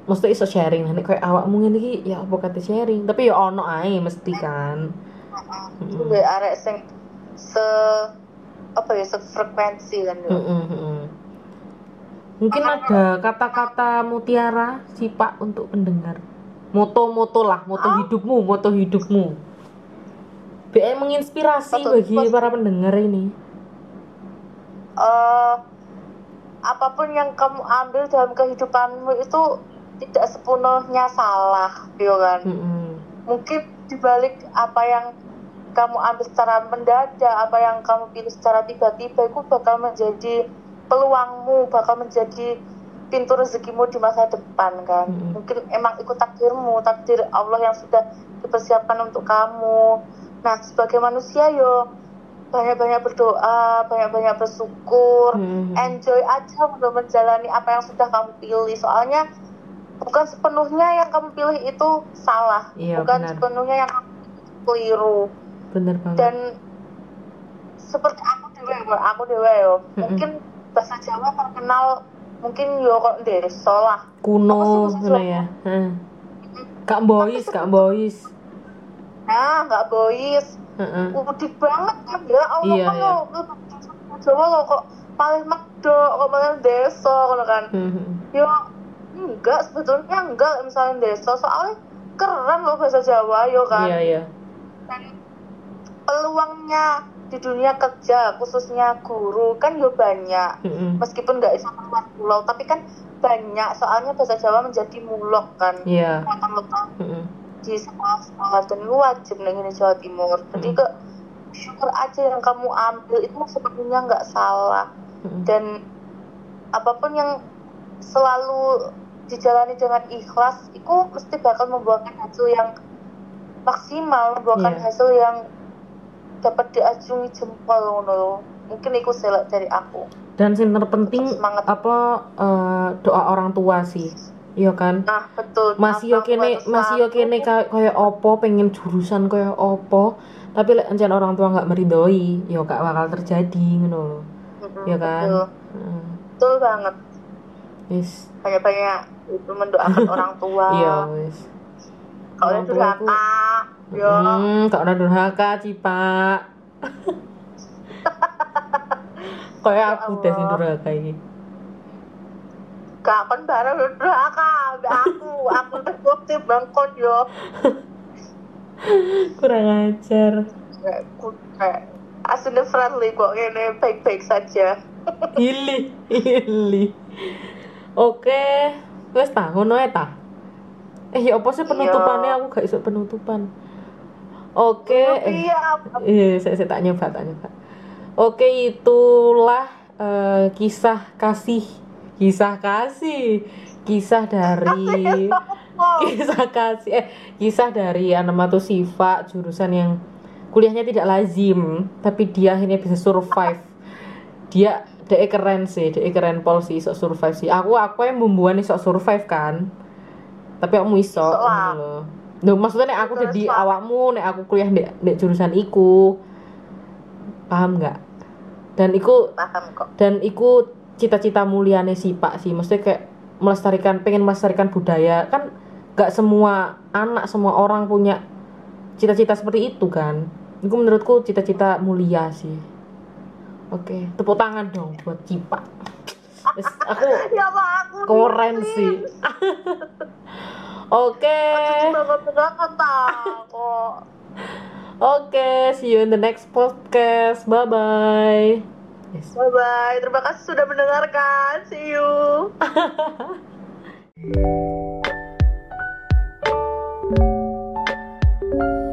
mesti iso sharing. Nek koyo awakmu ngene iki ya apa kate sharing? Tapi ya ono ae mesti kan. Be arek sing se apa ya sefrekuensi kan. Mungkin ada kata-kata mutiara sih Pak untuk pendengar. Moto-moto lah, moto hidupmu, moto hidupmu. BM menginspirasi Moto- bagi para pendengar ini. eh apa pun yang kamu ambil dalam kehidupanmu itu tidak sepenuhnya salah, yo kan. Mm-mm. Mungkin dibalik apa yang kamu ambil secara mendadak, apa yang kamu pilih secara tiba-tiba, itu bakal menjadi peluangmu, bakal menjadi pintu rezekimu di masa depan kan. Mm-mm. Mungkin emang ikut takdirmu, takdir Allah yang sudah dipersiapkan untuk kamu. Nah, sebagai manusia yo banyak-banyak berdoa, banyak-banyak bersyukur, Mhm. enjoy aja untuk menjalani apa yang sudah kamu pilih. Soalnya bukan sepenuhnya yang kamu pilih itu salah, Iya, bukan benar. sepenuhnya yang kamu keliru. Bener banget. Dan seperti aku dewe, aku dewe yo, Mhm. mungkin bahasa Jawa terkenal mungkin yo kok desa lah. Kuno maksudnya? ya. Heeh. Kak boys, Kak boys. Nah, nggak boys, Heeh. udik banget kan ya Allah Iya, iya. lo lo Jawa lo kok paling medok kok paling desa ngono kan Mhm. ya enggak sebetulnya enggak misalnya desa soalnya keren loh bahasa Jawa yo kan Iya, iya. dan peluangnya di dunia kerja khususnya guru kan yo banyak Mhm. meskipun nggak bisa keluar pulau tapi kan banyak soalnya bahasa Jawa menjadi mulok kan Iya. kota-kota Mhm. Di sekolah-sekolah dan lu wajib nih ini Jawa Timur jadi Mm. ke syukur aja yang kamu ambil itu sepertinya nggak salah Mhm. dan apa pun yang selalu dijalani dengan ikhlas itu mesti bakal membuahkan hasil yang maksimal membuahkan Iya. hasil yang dapat diacungi jempol ngono mungkin itu selek dari aku Dan yang terpenting semangat. apa eh, doa orang tua sih. Iya kan? nah betul. Masih yo kene harus masih yo kene kayak kayak opo pengen jurusan kayak opo. Tapi lek encen orang tua nggak meridoi yo gak bakal terjadi ngono lho. Mm-mm, ya kan? betul, Heeh. betul banget. Wis. Banyak-banyak itu mendoakan orang tua. Iya wis. Kalau aku- durhaka yo. Hmm gak ada durhaka cipa kayak aku deh sing durhaka iki Kon bareng yo durhaka ambek aku. Aku teh bukti bangkot yo. kurang ajar Kayak aslinya friendly kok ini baik-baik saja. Ili, ili. Oke, wes ta, ngono ae ta. Eh, ya apa sih penutupannya? Aku gak iso penutupan. Oke, eh, Iya, iya, saya, saya tak nyoba, tak nyoba. Oke, itulah eh, kisah kasih, kisah kasih, kisah dari kisah kasih, eh, kisah dari Siva jurusan yang kuliahnya tidak lazim, tapi dia akhirnya bisa survive. Dia dia keren sih, dia keren pol sih, sok survive sih. Aku aku yang bumbuan nih sok survive kan. Tapi kamu iso, lho. Loh, maksudnya nek aku jadi awakmu, nek aku kuliah di, di jurusan iku. Paham nggak? Dan iku paham kok. dan iku cita-cita muliane si Pak sih. Maksudnya kayak melestarikan pengen melestarikan budaya kan gak semua anak semua orang punya cita-cita seperti itu kan. Itu menurutku cita-cita mulia sih. Oke, tepuk tangan dong buat Cipa. Aku Ya Pak, aku keren sih. Oke. Oke, see you in the next podcast. Bye bye. Yes. Bye bye. Terima kasih sudah mendengarkan. See you. you